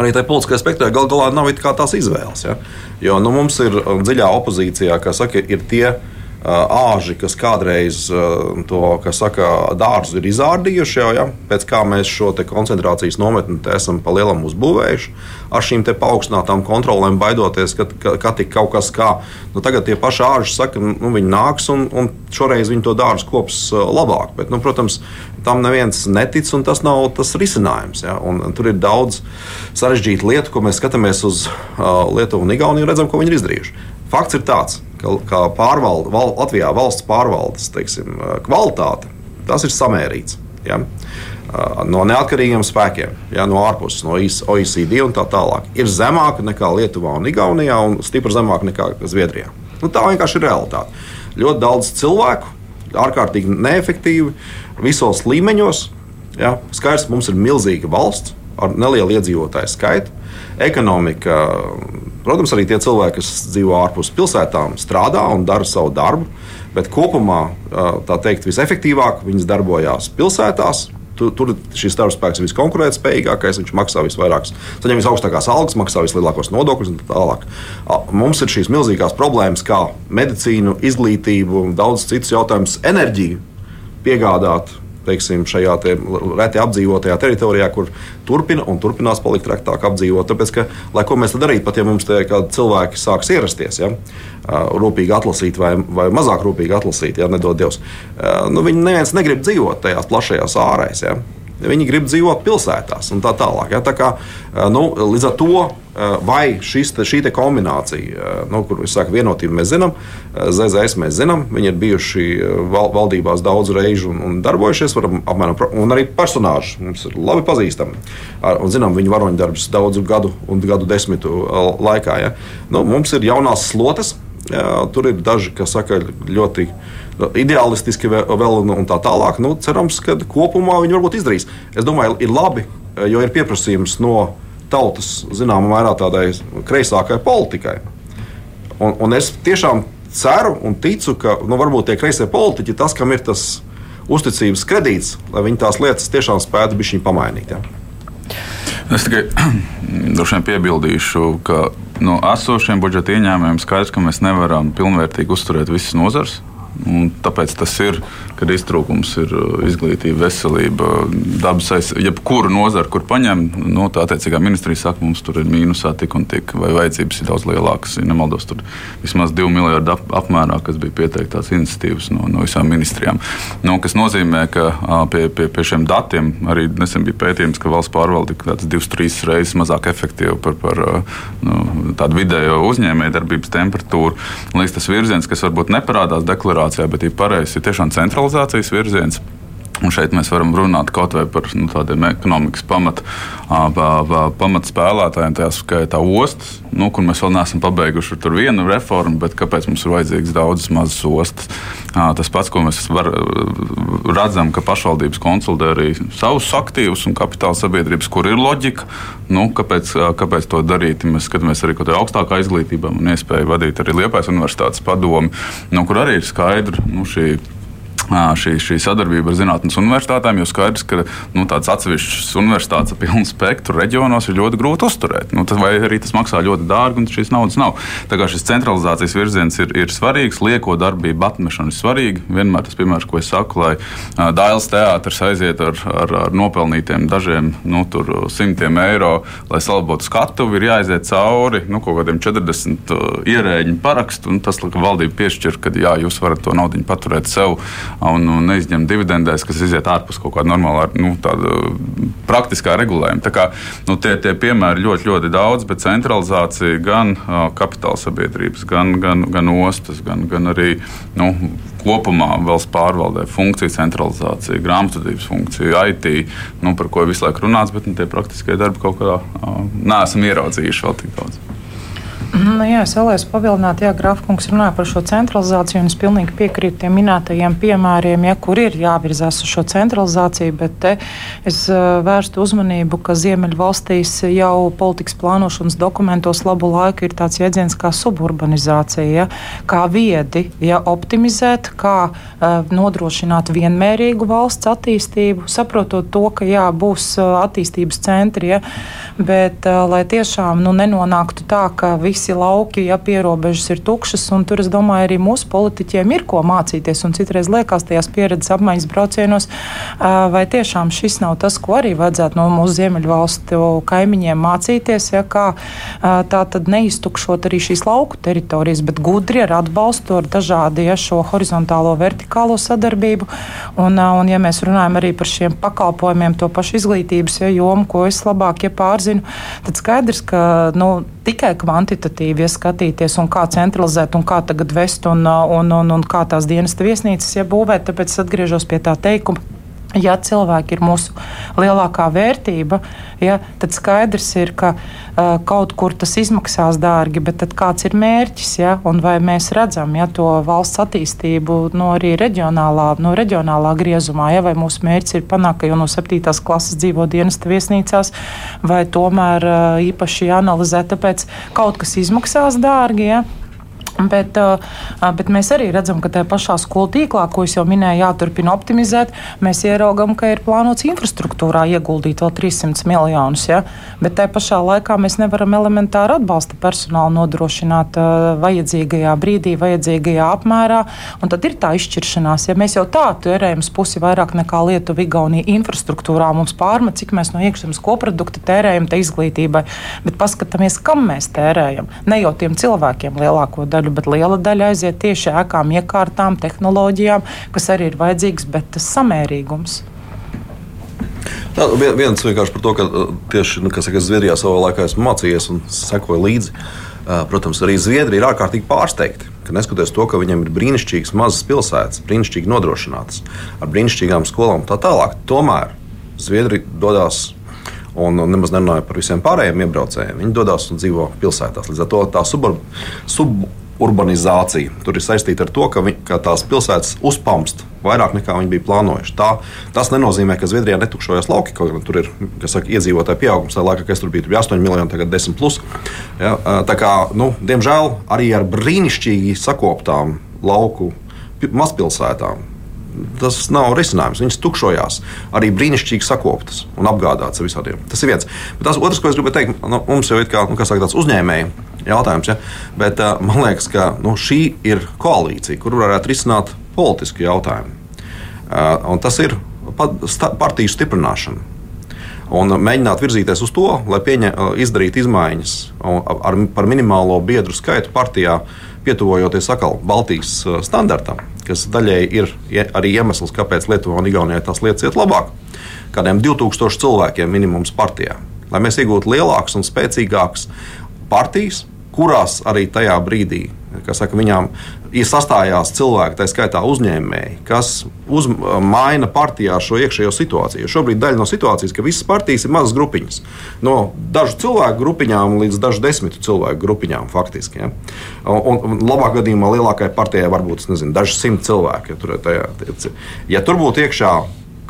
Arī tajā politiskajā spektrā gal galā nav tās izvēles. Ja? Jo nu, mums ir dziļā opozīcijā, kas saka, ir tie uh, āži, kas kādreiz to kas saka, dārzu ir izārdījuši, jau, ja? pēc kā mēs šo koncentrācijas nometni esam pa lielam uzbūvējuši, ar šīm paaugstinātām kontrolēm, baidoties, ka, ka, ka tik kaut kas kā. Nu, tagad tie paši āži saka, nu, viņi nāks un, un šoreiz viņi to dārzu kops labāk. Bet, nu, protams, tam neviens netic, un tas nav tas risinājums. Ja? Un, un tur ir daudz sarežģītu lietu, ko mēs skatāmies uz uh, Lietuvu un Igauniju un redzam, ko viņi ir izdarījuši. Fakts ir tāds, ka, ka pārvalde, val, Latvijā valsts pārvaldes teiksim, kvalitāte tas ir samērīts. Ja? No neatkarīgiem spēkiem, ja, no ārpuses, no OECD un tā tālāk, ir zemāka nekā Lietuvā un Igaunijā, un stipri zemāka nekā Zviedrijā. Nu, tā vienkārši ir realitāte. Ļoti daudz cilvēku, ārkārtīgi neefektīvi, visos līmeņos. Ja, skaidrs, mums ir milzīga valsts ar nelielu iedzīvotāju skaitu. Ekonomika Protams, arī tie cilvēki, kas dzīvo ārpus pilsētām, strādā un dara savu darbu, bet kopumā, tā teikt, visefektīvāk viņas darbojās pilsētās. Tur, tur šis darbspēks ir viskonkurētspējīgākais, viņš maksā visvairāk, saņem visaugstākās algas, maksā vislielākos nodokļus un tā tālāk. Mums ir šīs milzīgās problēmas, kā medicīnu, izglītību daudz citus jautājumus, enerģiju piegādāt teiksim, šajā te reti apdzīvotajā teritorijā, kur turpina un turpinās palikt retāk apdzīvot. Tāpēc, ka, lai ko mēs darītu, pat ja mums te kādi cilvēki sāks ierasties, ja, rūpīgi atlasīt vai, vai mazāk rūpīgi atlasīt, ja nedod Dievs, nu, viņi neviens negrib dzīvot tajās plašajās ārēs. Ja. Viņi grib dzīvot pilsētās un tā tālāk. Ja? Tā kā, nu, līdz ar to, vai šis, šī kombinācija, nu, kur es saku, vienotību mēs zinām, ZZS mēs zinām, viņi ir bijuši val, valdībās daudz reižu un, un darbojušies, varam, apmēram, un arī personāži mums ir labi pazīstami. Un zinām viņu varoņdarbus daudzu gadu un gadu desmitu laikā. Ja? Nu, mums ir jaunās slotas, jā, tur ir daži, kas saka, ļoti ideālistiski vēl un tā tālāk. Nu, cerams, ka kopumā viņi varbūt izdarīs. Es domāju, ir labi, jo ir pieprasījums no tautas zināmā mērā tādai kreisākai politikai. Un, un es tiešām ceru un ticu, ka nu, varbūt tie kreisie politiķi, tas, kam ir tas uzticības kredīts, lai viņi tās lietas tiešām spētu bišķiņu pamainīt. Ja? Es tikai droši vien piebildīšu, ka no esošiem budžeta ieņēmumiem skaidrs, ka mēs nevaram pilnvērtīgi uzturēt visas nozares. Tāpēc tas ir, kad iztrūkums ir uh, izglītība, veselība, dabas aizsardzība. Jebkura nozara, kur paņem, nu, tā attiecīgā ministrija saka, mums tur ir mīnusā tik un tik, vai vajadzības ir daudz lielākas. Ja nemaldos, tur vismaz 2 miljardu ap, apmērā, kas bija pieteiktās iniciatīvas no, no visām ministrijām. Nu, kas nozīmē, ka pie, pie, pie šiem datiem arī nesen bija pētījums, ka valsts pārvalde ir kādas divas, trīs reizes mazāk efektīva par, par nu, tādu vidējo uzņēmējdarbības temperatūru. Man liekas, tas virziens, kas varbūt neparādās deklarācijā, centralizācijā, bet ir pareizi, ir tiešām centralizācijas virziens. Un šeit mēs varam runāt kaut vai par nu, tādiem ekonomikas pamat, pamatspēlētājiem, tā skaitā ostas, nu, kur mēs vēl neesam pabeiguši tur vienu reformu, bet kāpēc mums ir vajadzīgas daudzas mazas ostas. Tas pats, ko mēs var, redzam, ka pašvaldības konsolidē arī savus aktīvus un kapitāla sabiedrības, kur ir loģika. Nu, kāpēc, kāpēc to darīt? Mēs skatāmies arī kaut kādā augstākā izglītībā un iespēju vadīt arī Liepājas universitātes padomu, nu, kur arī ir skaidra nu, šī šī, šī sadarbība ar zinātnes universitātēm, jo skaidrs, ka nu, tādas atsevišķas universitātes pilnu spektru reģionos ir ļoti grūti uzturēt. Nu, tas, vai arī tas maksā ļoti dārgi, un šīs naudas nav. Tā kā šis centralizācijas virziens ir, ir svarīgs, lieko darbību atmešana ir svarīga. Vienmēr tas piemērs, ko es saku, lai uh, Dāļas teātris aiziet ar, ar, ar nopelnītiem dažiem nu, simtiem eiro, lai salabotu skatuvi, ir jāaiziet cauri nu, kaut kādiem 40 uh, ierēģiņu parakstu, un tas, ka valdība piešķir, ka jā, jūs varat to naudu paturēt sev un, un neizņemt dividendēs, kas iziet ārpus kaut kāda normāla, nu, tāda praktiskā regulējuma. Tā kā, nu, tie, tie piemēri ļoti, ļoti daudz, bet centralizācija gan uh, kapitāla sabiedrības, gan, gan, gan ostas, gan, gan arī nu, kopumā valsts pārvaldē funkcija centralizācija, grāmatvedības funkcija, IT, nu, par ko visu laiku runāts, bet nu, tie praktiskie darbi kaut kādā uh, neesam ieraudzījuši vēl tik daudz. Nu, jā, es vēlējos pavilināt, ja Grafkungs runāja par šo centralizāciju, un es pilnīgi piekrītu tiem minētajiem piemēriem, ja, kur ir jāvirzās uz šo centralizāciju, bet te es uh, vērstu uzmanību, ka Ziemeļvalstīs jau politikas plānošanas dokumentos labu laiku ir tāds jēdziens kā suburbanizācija, ja, kā viedi ja, optimizēt, kā uh, nodrošināt vienmērīgu valsts attīstību, saprotot to, ka jā, būs uh, attīstības centri, ja, bet uh, lai tiešām nu, nenonāktu tā, ka visi visi lauki, ja pierobežas ir tukšas, un tur es domāju, arī mūsu politiķiem ir ko mācīties. Un citreiz liekas, tajās pieredzes apmaiņas braucienos, vai tiešām šis nav tas, ko arī vajadzētu no mūsu ziemeļvalstu kaimiņiem mācīties, ja kā tā tad neiztukšot arī šīs lauku teritorijas, bet gudri ar atbalstu, ar dažādu ja, šo horizontālo, vertikālo sadarbību. Un, un ja mēs runājam arī par šiem pakalpojumiem, to pašu izglītības ja, jomu, ko es labāk ja pārzinu, tad skaidrs, ka nu, tikai kvantitatīvi ieskatīties un kā centralizēt un kā tagad vest un, un, un, un kā tās dienas viesnīcas ja būvēt. Tāpēc atgriežos pie tā teikuma Ja cilvēki ir mūsu lielākā vērtība, ja, tad skaidrs ir, ka uh, kaut kur tas izmaksās dārgi, bet kāds ir mērķis? Ja, vai mēs redzam ja, to valsts attīstību no arī reģionālā, no reģionālā griezumā, ja, vai mūsu mērķis ir panākt, ka jau no 7. klases dzīvo dienas viesnīcās, vai tomēr uh, īpaši jāanalizē, tāpēc kaut kas izmaksās dārgi. Ja, Bet, bet mēs arī redzam, ka tajā pašā skolu tīklā, ko es jau minēju, jāturpina optimizēt. Mēs ieraugām, ka ir plānots infrastruktūrā ieguldīt vēl 300 miljonus. Ja? Bet tajā pašā laikā mēs nevaram elementāri atbalsta personālu nodrošināt vajadzīgajā brīdī, vajadzīgajā apmērā. Un tad ir tā izšķiršanās. Ja mēs jau tā tērējam pusi vairāk nekā Lietuva, Igaunija infrastruktūrā, mums pārmet, cik mēs no iekšzemes koprodukta tērējam izglītībai. Bet paskatāmies, kam mēs tērējam. Ne jau tiem cilvēkiem lielāko daļu daļu, bet liela daļa aiziet tieši ēkām, iekārtām, tehnoloģijām, kas arī ir vajadzīgs, bet tas samērīgums. Tā, viens vienkārši par to, ka uh, tieši nu, saka, Zviedrijā savā laikā esmu mācījies un sekoju līdzi. Uh, protams, arī Zviedrija ir ārkārtīgi pārsteigta, ka neskatoties to, ka viņiem ir brīnišķīgas mazas pilsētas, brīnišķīgi nodrošinātas, ar brīnišķīgām skolām un tā tālāk, tomēr Zviedrija dodas un nemaz nerunāju par visiem pārējiem iebraucējiem. Viņi dodas un dzīvo pilsētās. Līdz ar to tā sub, sub, urbanizācija. Tur ir saistīta ar to, ka, vi, ka tās pilsētas uzpamst vairāk nekā viņi bija plānojuši. Tā, tas nenozīmē, ka Zviedrijā netukšojas lauki, kaut gan tur ir saka, iedzīvotāju pieaugums. Tajā laikā, kad tur bija, tur bija 8 miljoni, tagad 10 plus. Ja, tā kā, nu, diemžēl arī ar brīnišķīgi sakoptām lauku mazpilsētām tas nav risinājums. Viņas tukšojās, arī brīnišķīgi sakoptas un apgādātas ar visādiem. Tas ir viens. Bet tas otrs, ko es gribēju teikt, nu, mums jau ir kā, nu, saka, tāds uzņēmēji jautājums. Ja? Bet uh, man liekas, ka nu, šī ir koalīcija, kur varētu risināt politisku jautājumu. Uh, tas ir partiju stiprināšana. Un mēģināt virzīties uz to, lai pieņa, izdarītu izmaiņas ar, par minimālo biedru skaitu partijā, pietuvojoties atkal Baltijas standartam, kas daļēji ir arī iemesls, kāpēc Lietuvā un Igaunijā tās lietas iet labāk. Kādiem 2000 cilvēkiem minimums partijā, lai mēs iegūtu lielākas un spēcīgākas partijas, kurās arī tajā brīdī, saka, viņām ir sastājās cilvēki, tā skaitā uzņēmēji, kas uz, maina partijā šo iekšējo situāciju. Šobrīd daļa no situācijas, ka visas partijas ir mazas grupiņas. No dažu cilvēku grupiņām līdz dažu desmitu cilvēku grupiņām faktiski. Ja? Un, un labāk gadījumā lielākajai partijai var būt daži simt cilvēki. Ja tur, tajā, ja tur būtu iekšā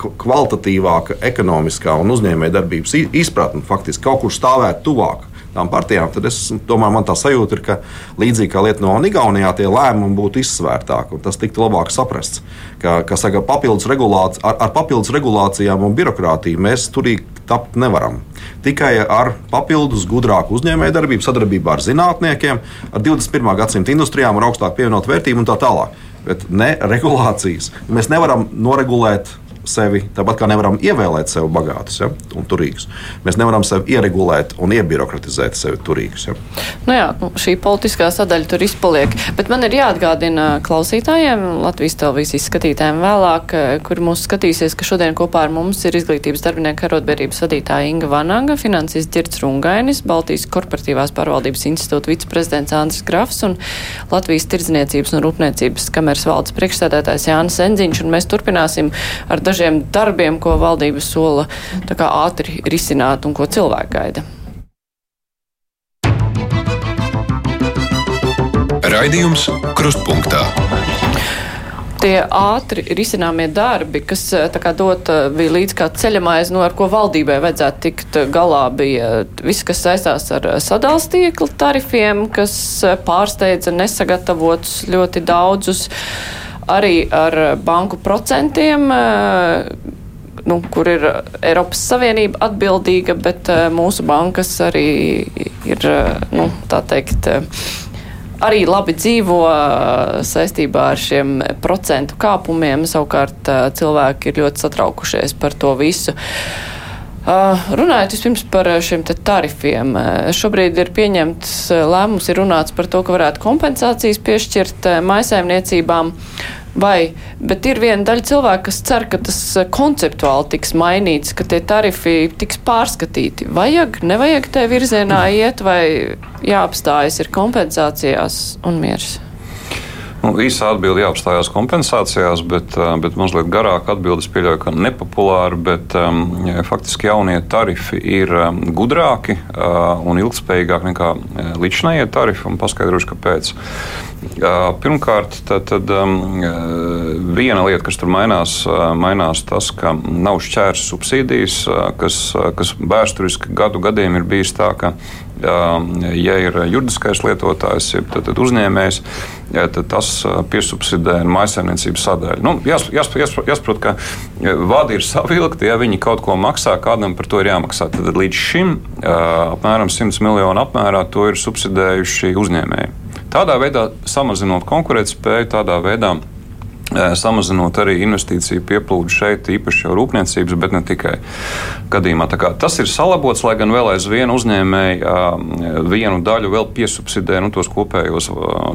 kvalitatīvāka ekonomiskā un uzņēmējdarbības izpratne, faktiski kaut kur stāvēt tuvāk tām partijām, tad es domāju, man tā sajūta ir, ka līdzīgi kā Lietuvā un Igaunijā tie lēmumi būtu izsvērtāki un tas tiktu labāk saprasts. Ka, ka saka, papildus regulāci, ar, ar papildus regulācijām un birokrātiju mēs turīgi tapt nevaram. Tikai ar papildus gudrāku uzņēmējdarbību, sadarbībā ar zinātniekiem, ar 21. gadsimta industrijām, ar augstāku pievienotu vērtību un tā tālāk. Bet ne regulācijas. Mēs nevaram noregulēt sevi, tāpat kā nevaram ievēlēt sevi bagātus ja, un turīgus. Mēs nevaram sevi ieregulēt un iebirokratizēt sevi turīgus. Ja. Nu jā, nu, šī politiskā sadaļa tur izpaliek. Bet man ir jāatgādina klausītājiem, Latvijas televīzijas skatītājiem vēlāk, kur mūs skatīsies, ka šodien kopā ar mums ir izglītības darbinieku arotbiedrības vadītāja Inga Vanaga, finansists Girts Rungainis, Baltijas korporatīvās pārvaldības institūta viceprezidents Andris Grafs un Latvijas tirdzniecības un rūpniecības kameras valdes priekšsēdētājs Jānis Enziņš. Un mēs turpināsim ar dažiem darbiem, ko valdība sola ātri risināt un ko cilvēki gaida. Raidījums Krustpunktā tie ātri risināmie darbi, kas kā, dot bija līdz kā ceļamais, no ar ko valdībai vajadzētu tikt galā, bija viss, kas saistās ar sadalstīkla tarifiem, kas pārsteidza nesagatavotus ļoti daudzus arī ar banku procentiem. Eh, nu, kur ir Eiropas Savienība atbildīga, bet uh, mūsu bankas arī ir, uh, nu, tā teikt, arī labi dzīvo saistībā ar šiem procentu kāpumiem. Savukārt cilvēki ir ļoti satraukušies par to visu. Uh, runājot vispirms par šiem tarifiem, šobrīd ir pieņemts lēmums, ir runāts par to, ka varētu kompensācijas piešķirt maisaimniecībām. Uh, Vai, bet ir viena daļa cilvēku, kas cer, ka tas eh, konceptuāli tiks mainīts, ka tie tarifi tiks pārskatīti. Vajag, nevajag te virzienā iet, vai jāapstājas ir kompensācijās un miers? Nu, īsā atbilde jāapstājās kompensācijās, bet, eh, bet mazliet garāka atbilde pieļauju, ka nepopulāra, bet um, faktiski jaunie tarifi ir um, gudrāki uh, un ilgspējīgāki nekā līdzinājie tarifi, un paskaidrošu, kāpēc. Uh, pirmkārt, tad, tad um, viena lieta, kas tur mainās, uh, mainās tas, ka nav šķērs subsīdijas, uh, kas, kas vēsturiski gadu gadiem ir bijis tā, ka ja ir juridiskais lietotājs, tad, tad uzņēmējs, tad tas piesubsidē maisaimniecības sadaļu. Nu, jās, jās, jās, jāsaprot, ka vadi ir savilkti, ja viņi kaut ko maksā, kādam par to ir jāmaksā. Tad līdz šim apmēram 100 miljonu apmērā to ir subsidējuši uzņēmēji. Tādā veidā samazinot konkurētspēju, tādā veidā samazinot arī investīciju pieplūdu šeit, īpaši jau rūpniecības, bet ne tikai gadījumā. Tas ir salabots, lai gan vēl aizvien uzņēmēji vienu daļu vēl piesubsidē nu, tos kopējos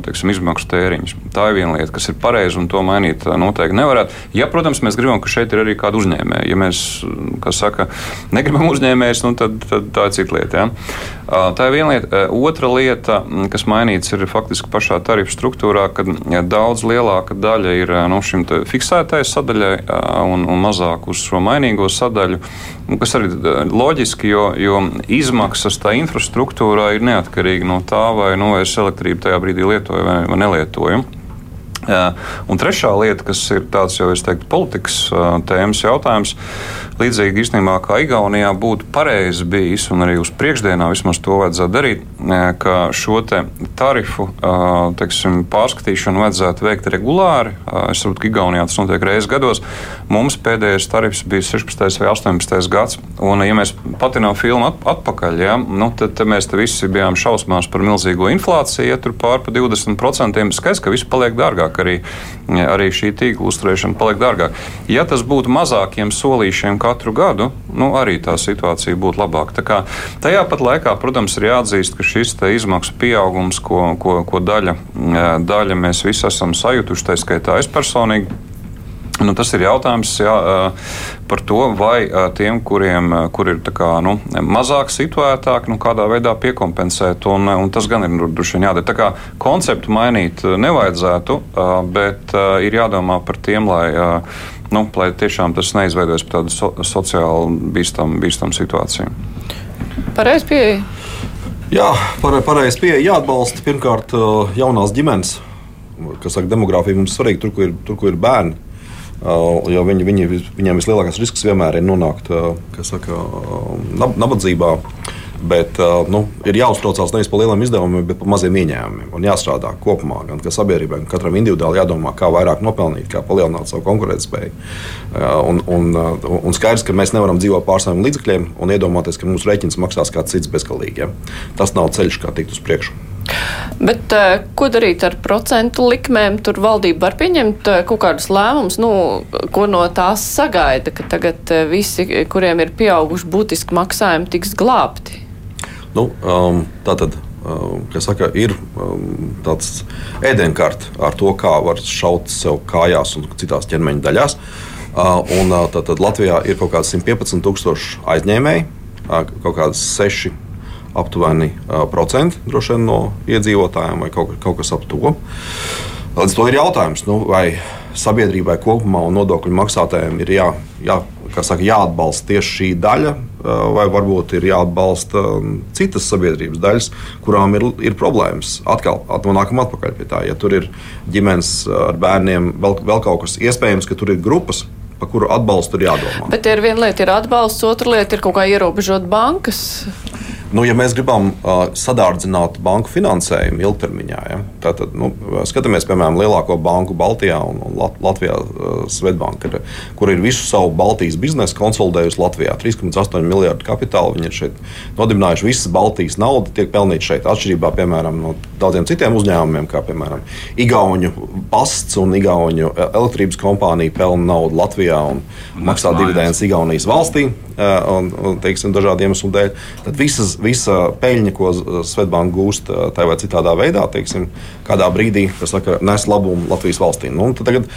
teiksim, izmaksu tēriņus. Tā ir viena lieta, kas ir pareiza un to mainīt noteikti nevarētu. Ja, protams, mēs gribam, ka šeit ir arī kāda uzņēmēja. Ja mēs, kas saka, negribam uzņēmējus, nu, tad, tad tā ir cita lieta. Ja? Tā ir viena lieta. Otra lieta, kas mainīts, ir faktiski pašā tarifu struktūrā, kad daudz lielāka daļa ir nu, šim fiksētajai sadaļai un, un mazāk uz šo mainīgo sadaļu, kas arī loģiski, jo, jo izmaksas tā infrastruktūrā ir neatkarīga no tā, vai nu, es elektrību tajā brīdī lietoju vai, vai nelietoju. Un trešā lieta, kas ir tāds jau teiktu, politikas tēmas jautājums, līdzīgi īstenībā kā Igaunijā būtu pareizi bijis, un arī uz priekšdienā vismaz to vajadzētu darīt, ka šo tarifu teiksim, pārskatīšanu vajadzētu veikt regulāri. Es saprotu, ka Igaunijā tas notiek reizes gados. Mums pēdējais tarifs bija 16. vai 18. gads, un ja mēs patinām filmu atpakaļ, ja, nu, tad, tad mēs te visi bijām šausmās par milzīgo inflāciju, ja tur pār pa 20%. Skaidrs, ka viss paliek dārgāk dārgāk, arī, arī šī tīkla uzturēšana paliek dārgāk. Ja tas būtu mazākiem solīšiem katru gadu, nu, arī tā situācija būtu labāka. Tā kā, tajā pat laikā, protams, ir jāatzīst, ka šis izmaksu pieaugums, ko, ko, ko daļa, daļa mēs visi esam sajutuši, tā skaitā es personīgi Nu, tas ir jautājums jā, par to, vai tiem, kuriem kur ir kā, nu, mazāk situētāki, nu, kādā veidā piekompensēt. Un, un tas gan ir nu, droši vien jādara. Tā kā konceptu mainīt nevajadzētu, bet ir jādomā par tiem, lai, nu, lai tiešām tas neizveidojas par tādu so, sociāli bīstamu bīstam situāciju. Pareizi pieeja. Jā, pareizi pieeja. Jāatbalsta pirmkārt jaunās ģimenes. Kas saka, demogrāfija mums svarīga tur, kur ir, tur, kur ir bērni. Jo viņi, viņi, viņiem vislielākais risks vienmēr ir nonākt saka, nabadzībā. Bet nu, ir jāuztraucās nevis par lieliem izdevumiem, bet par maziem ieņēmumiem. Un jāstrādā kopumā, gan sabiedrībai, gan katram individuāli jādomā, kā vairāk nopelnīt, kā palielināt savu konkurētspēju. Un, un, un skaidrs, ka mēs nevaram dzīvot pār saviem līdzekļiem un iedomāties, ka mūsu rēķins maksās kāds cits bezgalīgi. Ja? Tas nav ceļš, kā tikt uz priekšu. Bet, uh, ko darīt ar procentu likmēm? Tur valdība var pieņemt uh, kaut kādus lēmumus, nu, ko no tās sagaida, ka tagad uh, visi, kuriem ir pieauguši būtiski maksājumi, tiks glābti. Nu, um, tā tad saka, ir um, tāds ēdienkarts ar to, kā var šaut sev kājās un citās ķermeņa daļās. Uh, un, uh, tad, tad Latvijā ir kaut kāds 115,000 aizņēmēji, uh, kaut kādas 6 aptuveni procenti no iedzīvotājiem vai kaut, kaut kas ap to. Līdz to ir jautājums, nu, vai sabiedrībai kopumā un nodokļu maksātājiem ir jā, jā, saka, jāatbalsta tieši šī daļa, vai varbūt ir jāatbalsta citas sabiedrības daļas, kurām ir, ir problēmas. Atkal nonākam atpakaļ pie tā. Ja tur ir ģimenes ar bērniem, vēl, vēl kaut kas iespējams, ka tur ir grupas, par kuru atbalstu ir jādomā. Bet ir viena lieta, ir atbalsts, otra lieta ir kaut kā ierobežot bankas. Nu, ja mēs gribam uh, sadārdzināt banku finansējumu ilgtermiņā, ja, tad nu, skatāmies, piemēram, lielāko banku Baltijā un, un Lat Latvijā, uh, Svetbanka, ir, kur ir visu savu Baltijas biznesu konsolidējusi Latvijā. 3,8 miljardu kapitāla viņi ir šeit nodibinājuši. Visas Baltijas nauda tiek pelnīta šeit, atšķirībā piemēram, no daudziem citiem uzņēmumiem, kā piemēram Igaunu pasts un Igaunu elektrības kompānija pelna naudu Latvijā un maksā dividendus Igaunijas valstī un, un teiksim, dažādu iemeslu dēļ. Tad visas visa peļņa, ko Svetbānka gūst tādā vai citādā veidā, teiksim, kādā brīdī saka, nes labumu Latvijas valstī. Nu, tagad,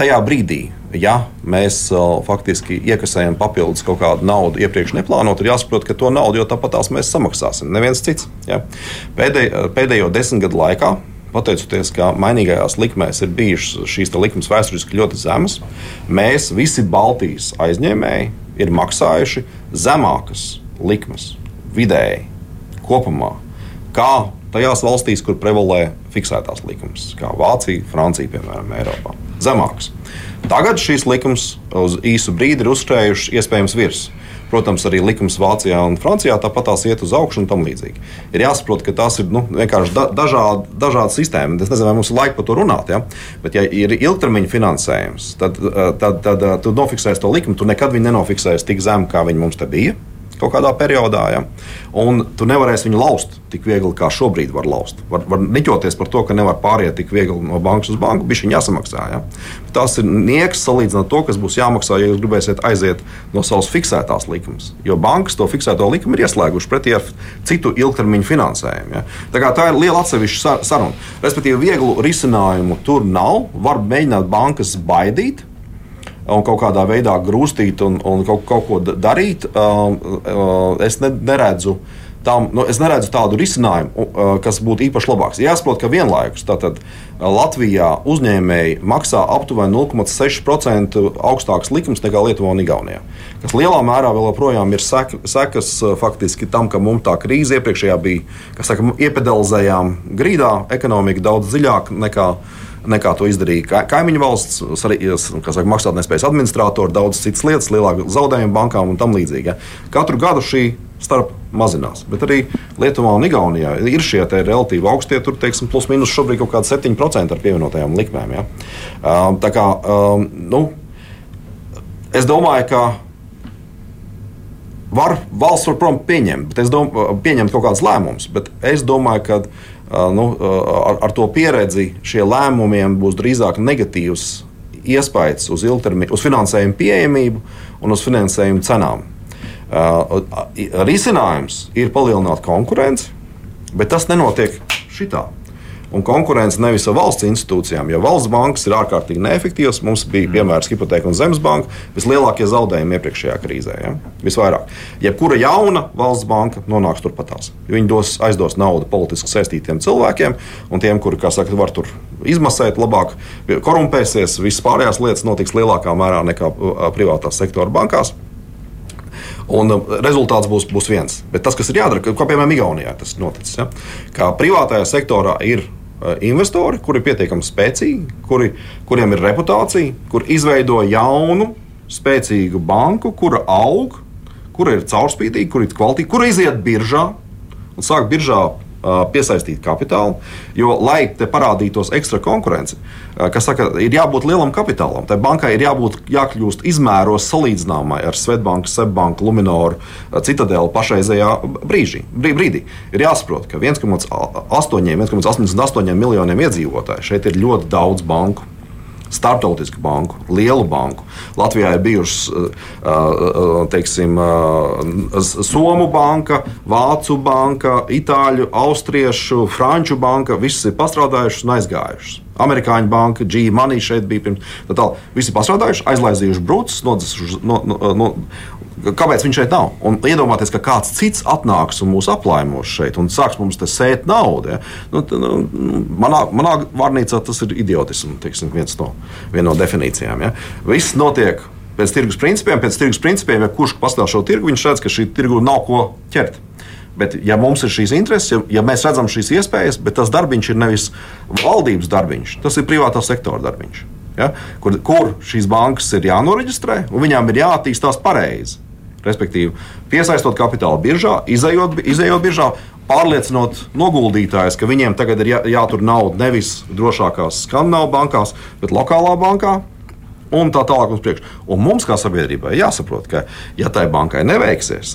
tajā brīdī, ja mēs faktiski iekasējam papildus kaut kādu naudu iepriekš neplānot, ir jāsaprot, ka to naudu jau tāpat tās mēs samaksāsim. Neviens cits. Ja? Pēdēj, pēdējo desmit gadu laikā pateicoties, ka mainīgajās likmēs ir bijušas šīs likmes vēsturiski ļoti zemas, mēs visi Baltijas aizņēmēji ir maksājuši zemākas likmes vidēji kopumā, kā tajās valstīs, kur prevalē fiksētās likumas, kā Vācija, Francija, piemēram, Eiropā. Zemāks. Tagad šīs likums uz īsu brīdi ir uzskrējušas iespējams virsmu. Protams, arī likums Vācijā un Francijā tāpat tās iet uz augšu un tam līdzīgi. Ir jāsaprot, ka tās ir nu, vienkārši da, dažādi, dažādi sistēmas. Es nezinu, vai mums ir laika par to runāt, ja? bet, ja ir ilgtermiņa finansējums, tad, tad, tad, tad tu nofiksēsi to likumu. Tu nekad viņu nenofiksēsi tik zemu, kā viņi mums te bija kaut kādā periodā. Ja? Un tu nevarēsi viņu laust tik viegli, kā šobrīd var laust. Var, var niķoties par to, ka nevar pāriet tik viegli no bankas uz banku, bija viņa jāsamaksā. Ja? Tas ir nieks salīdzinot to, kas būs jāmaksā, ja jūs gribēsiet aiziet no savas fiksētās likumas. Jo bankas to fiksēto likumu ir ieslēguši pretī ar citu ilgtermiņu finansējumu. Ja? Tā, tā ir liela atsevišķa saruna. Respektīvi, vieglu risinājumu tur nav. Var mēģināt bankas baidīt un kaut kādā veidā grūstīt un, un kaut, kaut ko darīt, es ne, neredzu. Tam, nu, es neredzu tādu risinājumu, kas būtu īpaši labāks. Jāsaprot, ka vienlaikus tātad, Latvijā uzņēmēji maksā aptuveni 0,6% augstāks likums nekā Lietuvā un Igaunijā. Kas lielā mērā vēl joprojām ir sek, sekas faktiski tam, ka mums tā krīze iepriekšējā bija, kas saka, iepedalizējām grīdā ekonomiku daudz dziļāk nekā nekā to izdarīja kaimiņu valsts, saka, maksātnespējas administratori, daudz citas lietas, lielāka zaudējuma bankām un tam līdzīgi. Ja. Katru gadu šī starp mazinās. Bet arī Lietuvā un Igaunijā ir šie relatīvi augstie, tur teiksim, plus mīnus šobrīd kaut kādi 7% ar pievienotajām likmēm. Ja. Tā kā, nu, es domāju, ka var, valsts var, protams, pieņemt, domāju, pieņemt kaut kādus lēmumus, bet es domāju, ka nu, ar, ar to pieredzi šie lēmumiem būs drīzāk negatīvs iespējas uz, uz finansējumu pieejamību un uz finansējumu cenām. Risinājums ir palielināt konkurenci, bet tas nenotiek šitā un konkurence nevis ar valsts institūcijām. Jo valsts bankas ir ārkārtīgi neefektīvas. Mums bija mm. piemērs Hipoteka un Zemes banka vislielākie zaudējumi iepriekšējā krīzē. Ja? Visvairāk. Jebkura jauna valsts banka nonāks turpatās. Viņi dos, aizdos naudu politiski saistītiem cilvēkiem un tiem, kuri, kā saka, var tur izmasēt, labāk korumpēsies. Visas pārējās lietas notiks lielākā mērā nekā privātās sektora bankās. Un rezultāts būs, būs viens. Bet tas, kas ir jādara, kā piemēram Igaunijā tas noticis, ja? kā privātajā sektorā ir investori, kuri ir pietiekami spēcīgi, kuri, kuriem ir reputācija, kur izveido jaunu, spēcīgu banku, kura aug, kura ir caurspīdīga, kura ir kvalitīva, kura iziet biržā un sāk biržā piesaistīt kapitālu. Jo, lai te parādītos ekstra konkurence, kas saka, ir jābūt lielam kapitālam. Tai bankai ir jābūt jākļūst izmēros salīdzināmai ar Svetbanku, Seibanku, Luminoru, Citadeli pašreizējā brīžī, brīdī. Ir jāsaprot, ka 1,8 1,88 miljoniem iedzīvotāju šeit ir ļoti daudz banku starptautisku banku, lielu banku. Latvijā ir bijušas eh, eh, teiksim, eh, Somu banka, Vācu banka, Itāļu, Austriešu, Franču banka. Visas ir pastrādājušas un aizgājušas. Amerikāņu banka, G-Money šeit bija pirms tam. Visi pastrādājuši, aizlaizījuši brūces, nodzisuši. No, no, no, Kāpēc viņš šeit nav? Un iedomāties, ka kāds cits atnāks un mūs aplaimos šeit un sāks mums te sēt naudu. Ja? Nu, t, nu, manā, manā vārnīcā tas ir idiotisms, viens no, viena no definīcijām. Ja? Viss notiek pēc tirgus principiem, pēc tirgus principiem, ja kurš pastāv šo tirgu, viņš redz, ka šī tirgu nav ko ķert. Bet, ja mums ir šīs intereses, ja, ja mēs redzam šīs iespējas, bet tas darbiņš ir nevis valdības darbiņš, tas ir privātā sektora darbiņš. Ja? Kur, kur šīs bankas ir jānoreģistrē un viņām ir jāattīstās pareizi. Respektīvi, piesaistot kapitālu biržā, izējot, izējot biržā, pārliecinot noguldītājus, ka viņiem tagad ir jā, jātur nauda nevis drošākās skandināvu bankās, bet lokālā bankā. Un tā tālāk uz priekšu. Un mums, kā sabiedrībai, jāsaprot, ka, ja tai bankai neveiksies,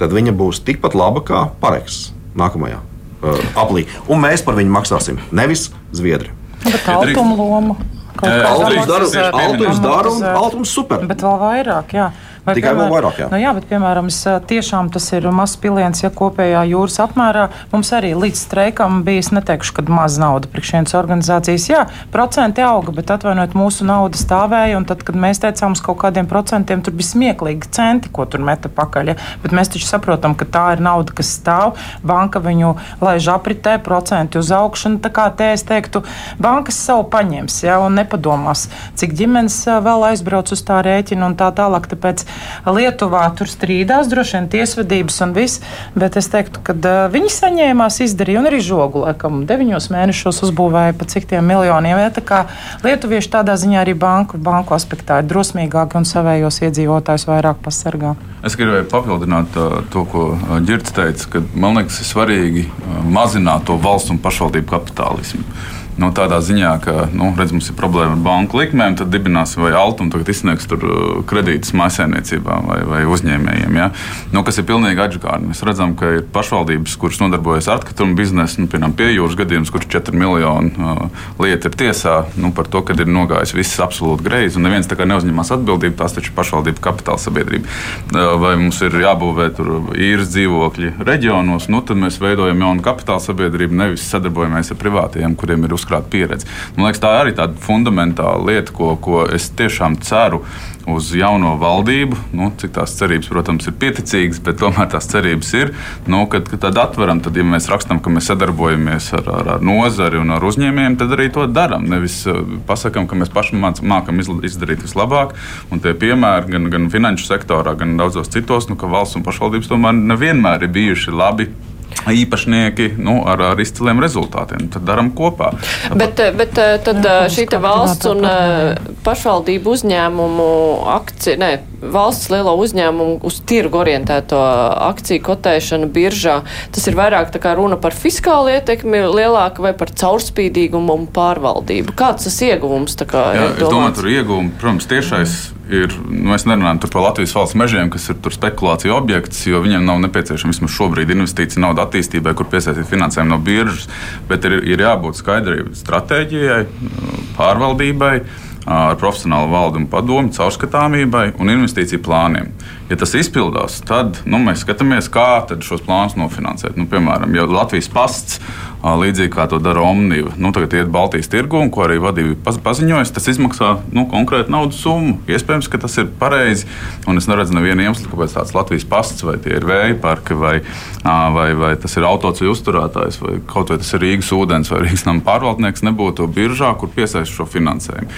tad viņa būs tikpat laba kā Pareks nākamajā uh, aplī. Un mēs par viņu maksāsim, nevis Zviedri. Bet altuma loma. Altums dara, altums dara un altums super. Bet vēl vairāk, jā. Vai, Tikai piemēram, vēl vairāk. Jā. Nu, jā, bet, piemēram, tiešām tas ir mazs piliens, ja kopējā jūras apmērā mums arī līdz streikam bija, es neteikšu, ka maz nauda priekšienes organizācijas. Jā, procenti auga, bet atvainojiet, mūsu nauda stāvēja, un tad, kad mēs teicām uz kaut kādiem procentiem, tur bija smieklīgi centi, ko tur meta pakaļ. Ja? Bet mēs taču saprotam, ka tā ir nauda, kas stāv, banka viņu laiž apritē, procenti uz augšu, un tā kā te es teiktu, bankas savu paņems, ja, un nepadomās, cik ģimenes vēl aizbrauc uz tā rēķina un tā tālāk. Tāpēc Lietuvā tur strīdās, droši vien tiesvedības un viss, bet es teiktu, ka viņi saņēmās, izdarīja un arī žogu, laikam, deviņos mēnešos uzbūvēja pa cik tiem miljoniem. Ja, tā kā lietuvieši tādā ziņā arī banku, banku aspektā ir drosmīgāki un savējos iedzīvotājus vairāk pasargā. Es gribēju papildināt to, ko Girts teica, ka man liekas, ir svarīgi mazināt to valsts un pašvaldību kapitālismu. Nu, tādā ziņā, ka nu, redz, mums ir problēma ar banku likmēm, tad dibināsim vai altu un tagad izsniegs uh, kredītus mājsaimniecībām vai, vai uzņēmējiem. Ja? Nu, kas ir pilnīgi atžkārni. Mēs redzam, ka ir pašvaldības, kuras nodarbojas ar atkritumu biznesu, nu, piemēram, pie jūras gadījums, kurš 4 miljonu uh, lieta ir tiesā nu, par to, ka ir nogājis viss absolūti greizi un neviens neuzņemas atbildību. Tās taču ir pašvaldību kapitāla sabiedrība. Uh, vai mums ir jābūvē īres dzīvokļi reģionos, nu, tad mēs veidojam jaunu kapitāla sabiedrību, nevis sadarbojamies ar privātiem, kuriem ir uz uzkrāt pieredzi. Man liekas, tā ir arī tāda fundamentāla lieta, ko, ko es tiešām ceru uz jauno valdību. Nu, cik tās cerības, protams, ir pieticīgas, bet tomēr tās cerības ir. Nu, kad, kad tad atveram, tad, ja mēs rakstām, ka mēs sadarbojamies ar, ar, ar nozari un ar uzņēmējiem, tad arī to darām. Nevis uh, pasakām, ka mēs paši mācām izdarīt vislabāk. Un tie piemēri gan, gan finanšu sektorā, gan daudzos citos, nu, ka valsts un pašvaldības tomēr nevienmēr ir bijuši labi īpašnieki nu, ar, ar izciliem rezultātiem. Tad darām kopā. Bet, bet tad šī valsts un pašvaldību uzņēmumu akcija, ne, valsts lielo uzņēmumu uz tirgu orientēto akciju kotēšanu biržā, tas ir vairāk tā kā runa par fiskālu ietekmi lielāku vai par caurspīdīgumu un pārvaldību. Kāds tas ieguvums? Kā, Jā, es domāju, tur ieguvumi, protams, tiešais ir, nu, mēs nerunājam par Latvijas valsts mežiem, kas ir spekulācija objekts, jo viņiem nav nepieciešama vismaz šobrīd investīcija nauda attīstībai, kur piesaistīt finansējumu no biržas, bet ir, ir jābūt skaidrai stratēģijai, pārvaldībai ar profesionālu valdu un padomu, caurskatāmībai un investīciju plāniem. Ja tas izpildās, tad nu, mēs skatāmies, kā šos plānus nofinansēt. Nu, piemēram, ja Latvijas pasts, līdzīgi kā to dara Omniva, nu, tagad iet Baltijas tirgu, un ko arī vadība paziņojas, tas izmaksā nu, konkrētu naudas summu. Iespējams, ka tas ir pareizi, un es neredzu nevienu iemeslu, kāpēc tāds Latvijas pasts vai tie ir vēja parki, vai, vai, vai tas ir autoceļu uzturētājs, vai kaut vai tas ir Rīgas ūdens vai Rīgas nama pārvaldnieks, nebūtu biržā, kur piesaist šo finansējumu.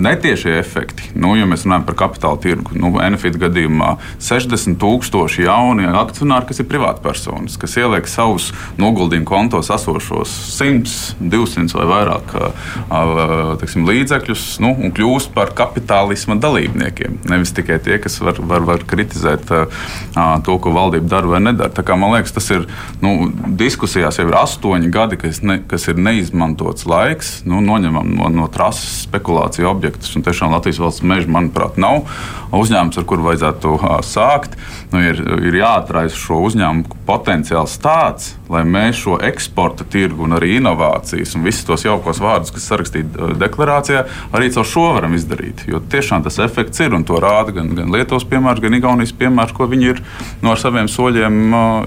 Netiešie efekti, nu, ja mēs runājam par kapitāla tirgu, nu, Enefit gadījumā gadījumā 60 tūkstoši jauni akcionāri, kas ir privātpersonas, kas ieliek savus noguldījumu kontos esošos 100, 200 vai vairāk teksim, līdzekļus nu, un kļūst par kapitālisma dalībniekiem. Nevis tikai tie, kas var, var, var kritizēt to, ko valdība dara vai nedara. Man liekas, tas ir nu, diskusijās jau ir astoņi gadi, kas, ne, kas ir neizmantots laiks. Nu, noņemam no, no trases spekulāciju objektus. Tiešām Latvijas valsts meža, manuprāt, nav uzņēmums, ar kuru vajadzētu varētu sākt, nu, ir, ir jāatraisa šo uzņēmumu potenciāls tāds, lai mēs šo eksporta tirgu un arī inovācijas un visus tos jaukos vārdus, kas sarakstīti deklarācijā, arī caur šo varam izdarīt. Jo tiešām tas efekts ir un to rāda gan, gan Lietuvas piemērs, gan Igaunijas piemērs, ko viņi ir no ar saviem soļiem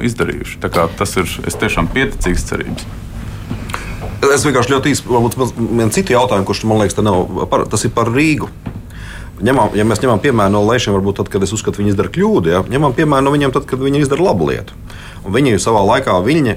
izdarījuši. Tas ir tiešām pieticīgs cerības. Es vienkārši ļoti īsi, varbūt vienu citu jautājumu, kurš man liekas, par, tas ir par Rīgu ņemam, ja mēs ņemam piemēru no lēšiem, varbūt tad, kad es uzskatu, ka viņi izdara kļūdu, ja? ņemam piemēru no viņiem tad, kad viņi izdara labu lietu. Viņi savā laikā viņa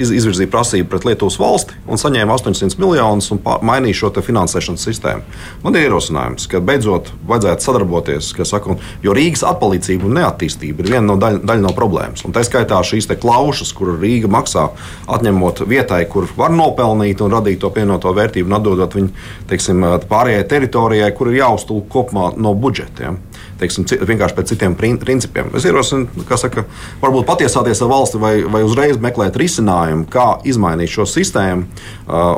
izvirzīja prasību pret Lietuvas valsti un saņēma 800 miljonus un mainīja šo finansēšanas sistēmu. Man ir ierosinājums, ka beidzot vajadzētu sadarboties, saka, un, jo Rīgas atpalīdzība un neattīstība ir viena no daļa, daļa no problēmas. Un tā skaitā šīs klaušas, kur Rīga maksā, atņemot vietai, kur var nopelnīt un radīt to pienoto vērtību un atdodot viņu teiksim, pārējai teritorijai, kur ir jāuztulk kopumā no budžetiem teiksim, vienkārši pēc citiem principiem. Es ierosinu, ka saka, varbūt patiesāties ar valsti vai, vai uzreiz meklēt risinājumu, kā izmainīt šo sistēmu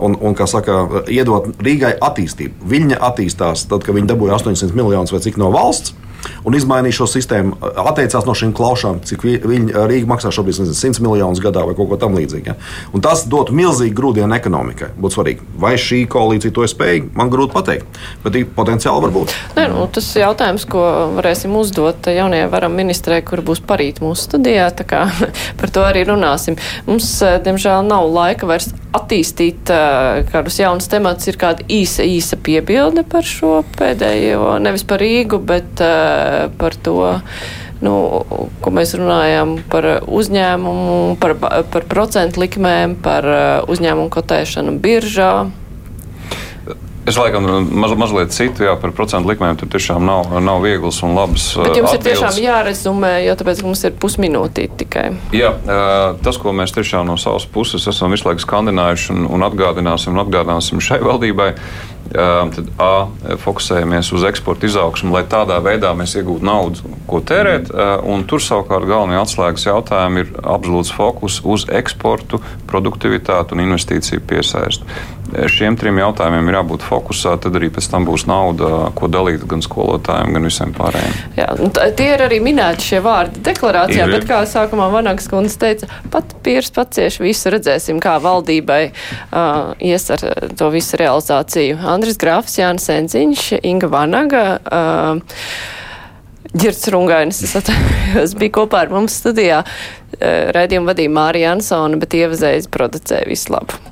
un, un kā saka, iedot Rīgai attīstību. Viņa attīstās tad, kad viņi dabūja 800 miljonus vai cik no valsts un izmainīja šo sistēmu, atteicās no šīm klaušām, cik viņi Rīga maksā šobrīd nezinu, 100 miljonus gadā vai kaut ko tamlīdzīgu. Ja? Un tas dotu milzīgu grūdienu ekonomikai. Būtu svarīgi, vai šī koalīcija to ir spējīga, man grūti pateikt, bet potenciāli var būt. Ne, nu, tas ir jautājums, ko varēsim uzdot jaunajai varam ministrē, kur būs parīt mūsu studijā. Par to arī runāsim. Mums, diemžēl, nav laika vairs attīstīt uh, kādus jaunus tematus. Ir kāda īsa, īsa piebilde par šo pēdējo, nevis par Rīgu, bet uh, par to, nu, ko mēs runājam par uzņēmumu, par, par procentu likmēm, par uh, uzņēmumu kotēšanu biržā. Es laikam maz, mazliet citu, jā, par procentu likmēm tur tiešām nav, nav viegls un labs. Bet jums atbildes. ir tiešām jārezumē, jo tāpēc mums ir pusminūtī tikai. Jā, tas, ko mēs tiešām no savas puses esam visu laiku skandinājuši un, un atgādināsim un atgādināsim šai valdībai, tad A, fokusējamies uz eksporta izaugsmu, lai tādā veidā mēs iegūtu naudu, ko tērēt. Un tur savukārt galvenie atslēgas jautājumi ir absolūts fokus uz eksportu, produktivitāti un investīciju piesaisti. Šiem trim jautājumiem ir jābūt fokusā, tad arī pēc tam būs nauda, ko dalīt gan skolotājiem, gan visiem pārējiem. Jā, tie ir arī minēti šie vārdi deklarācijā, ir. bet kā sākumā Vanagas kundze teica, pat pīrs pacieši visu redzēsim, kā valdībai uh, ies ar to visu realizāciju. Andris Grāfs, Jānis Enziņš, Inga Vanaga. Uh, Girts Rungainis, es atceros, bija kopā ar mums studijā. Raidījumu vadīja Mārija Ansona, bet ievazējas producēja visu labu.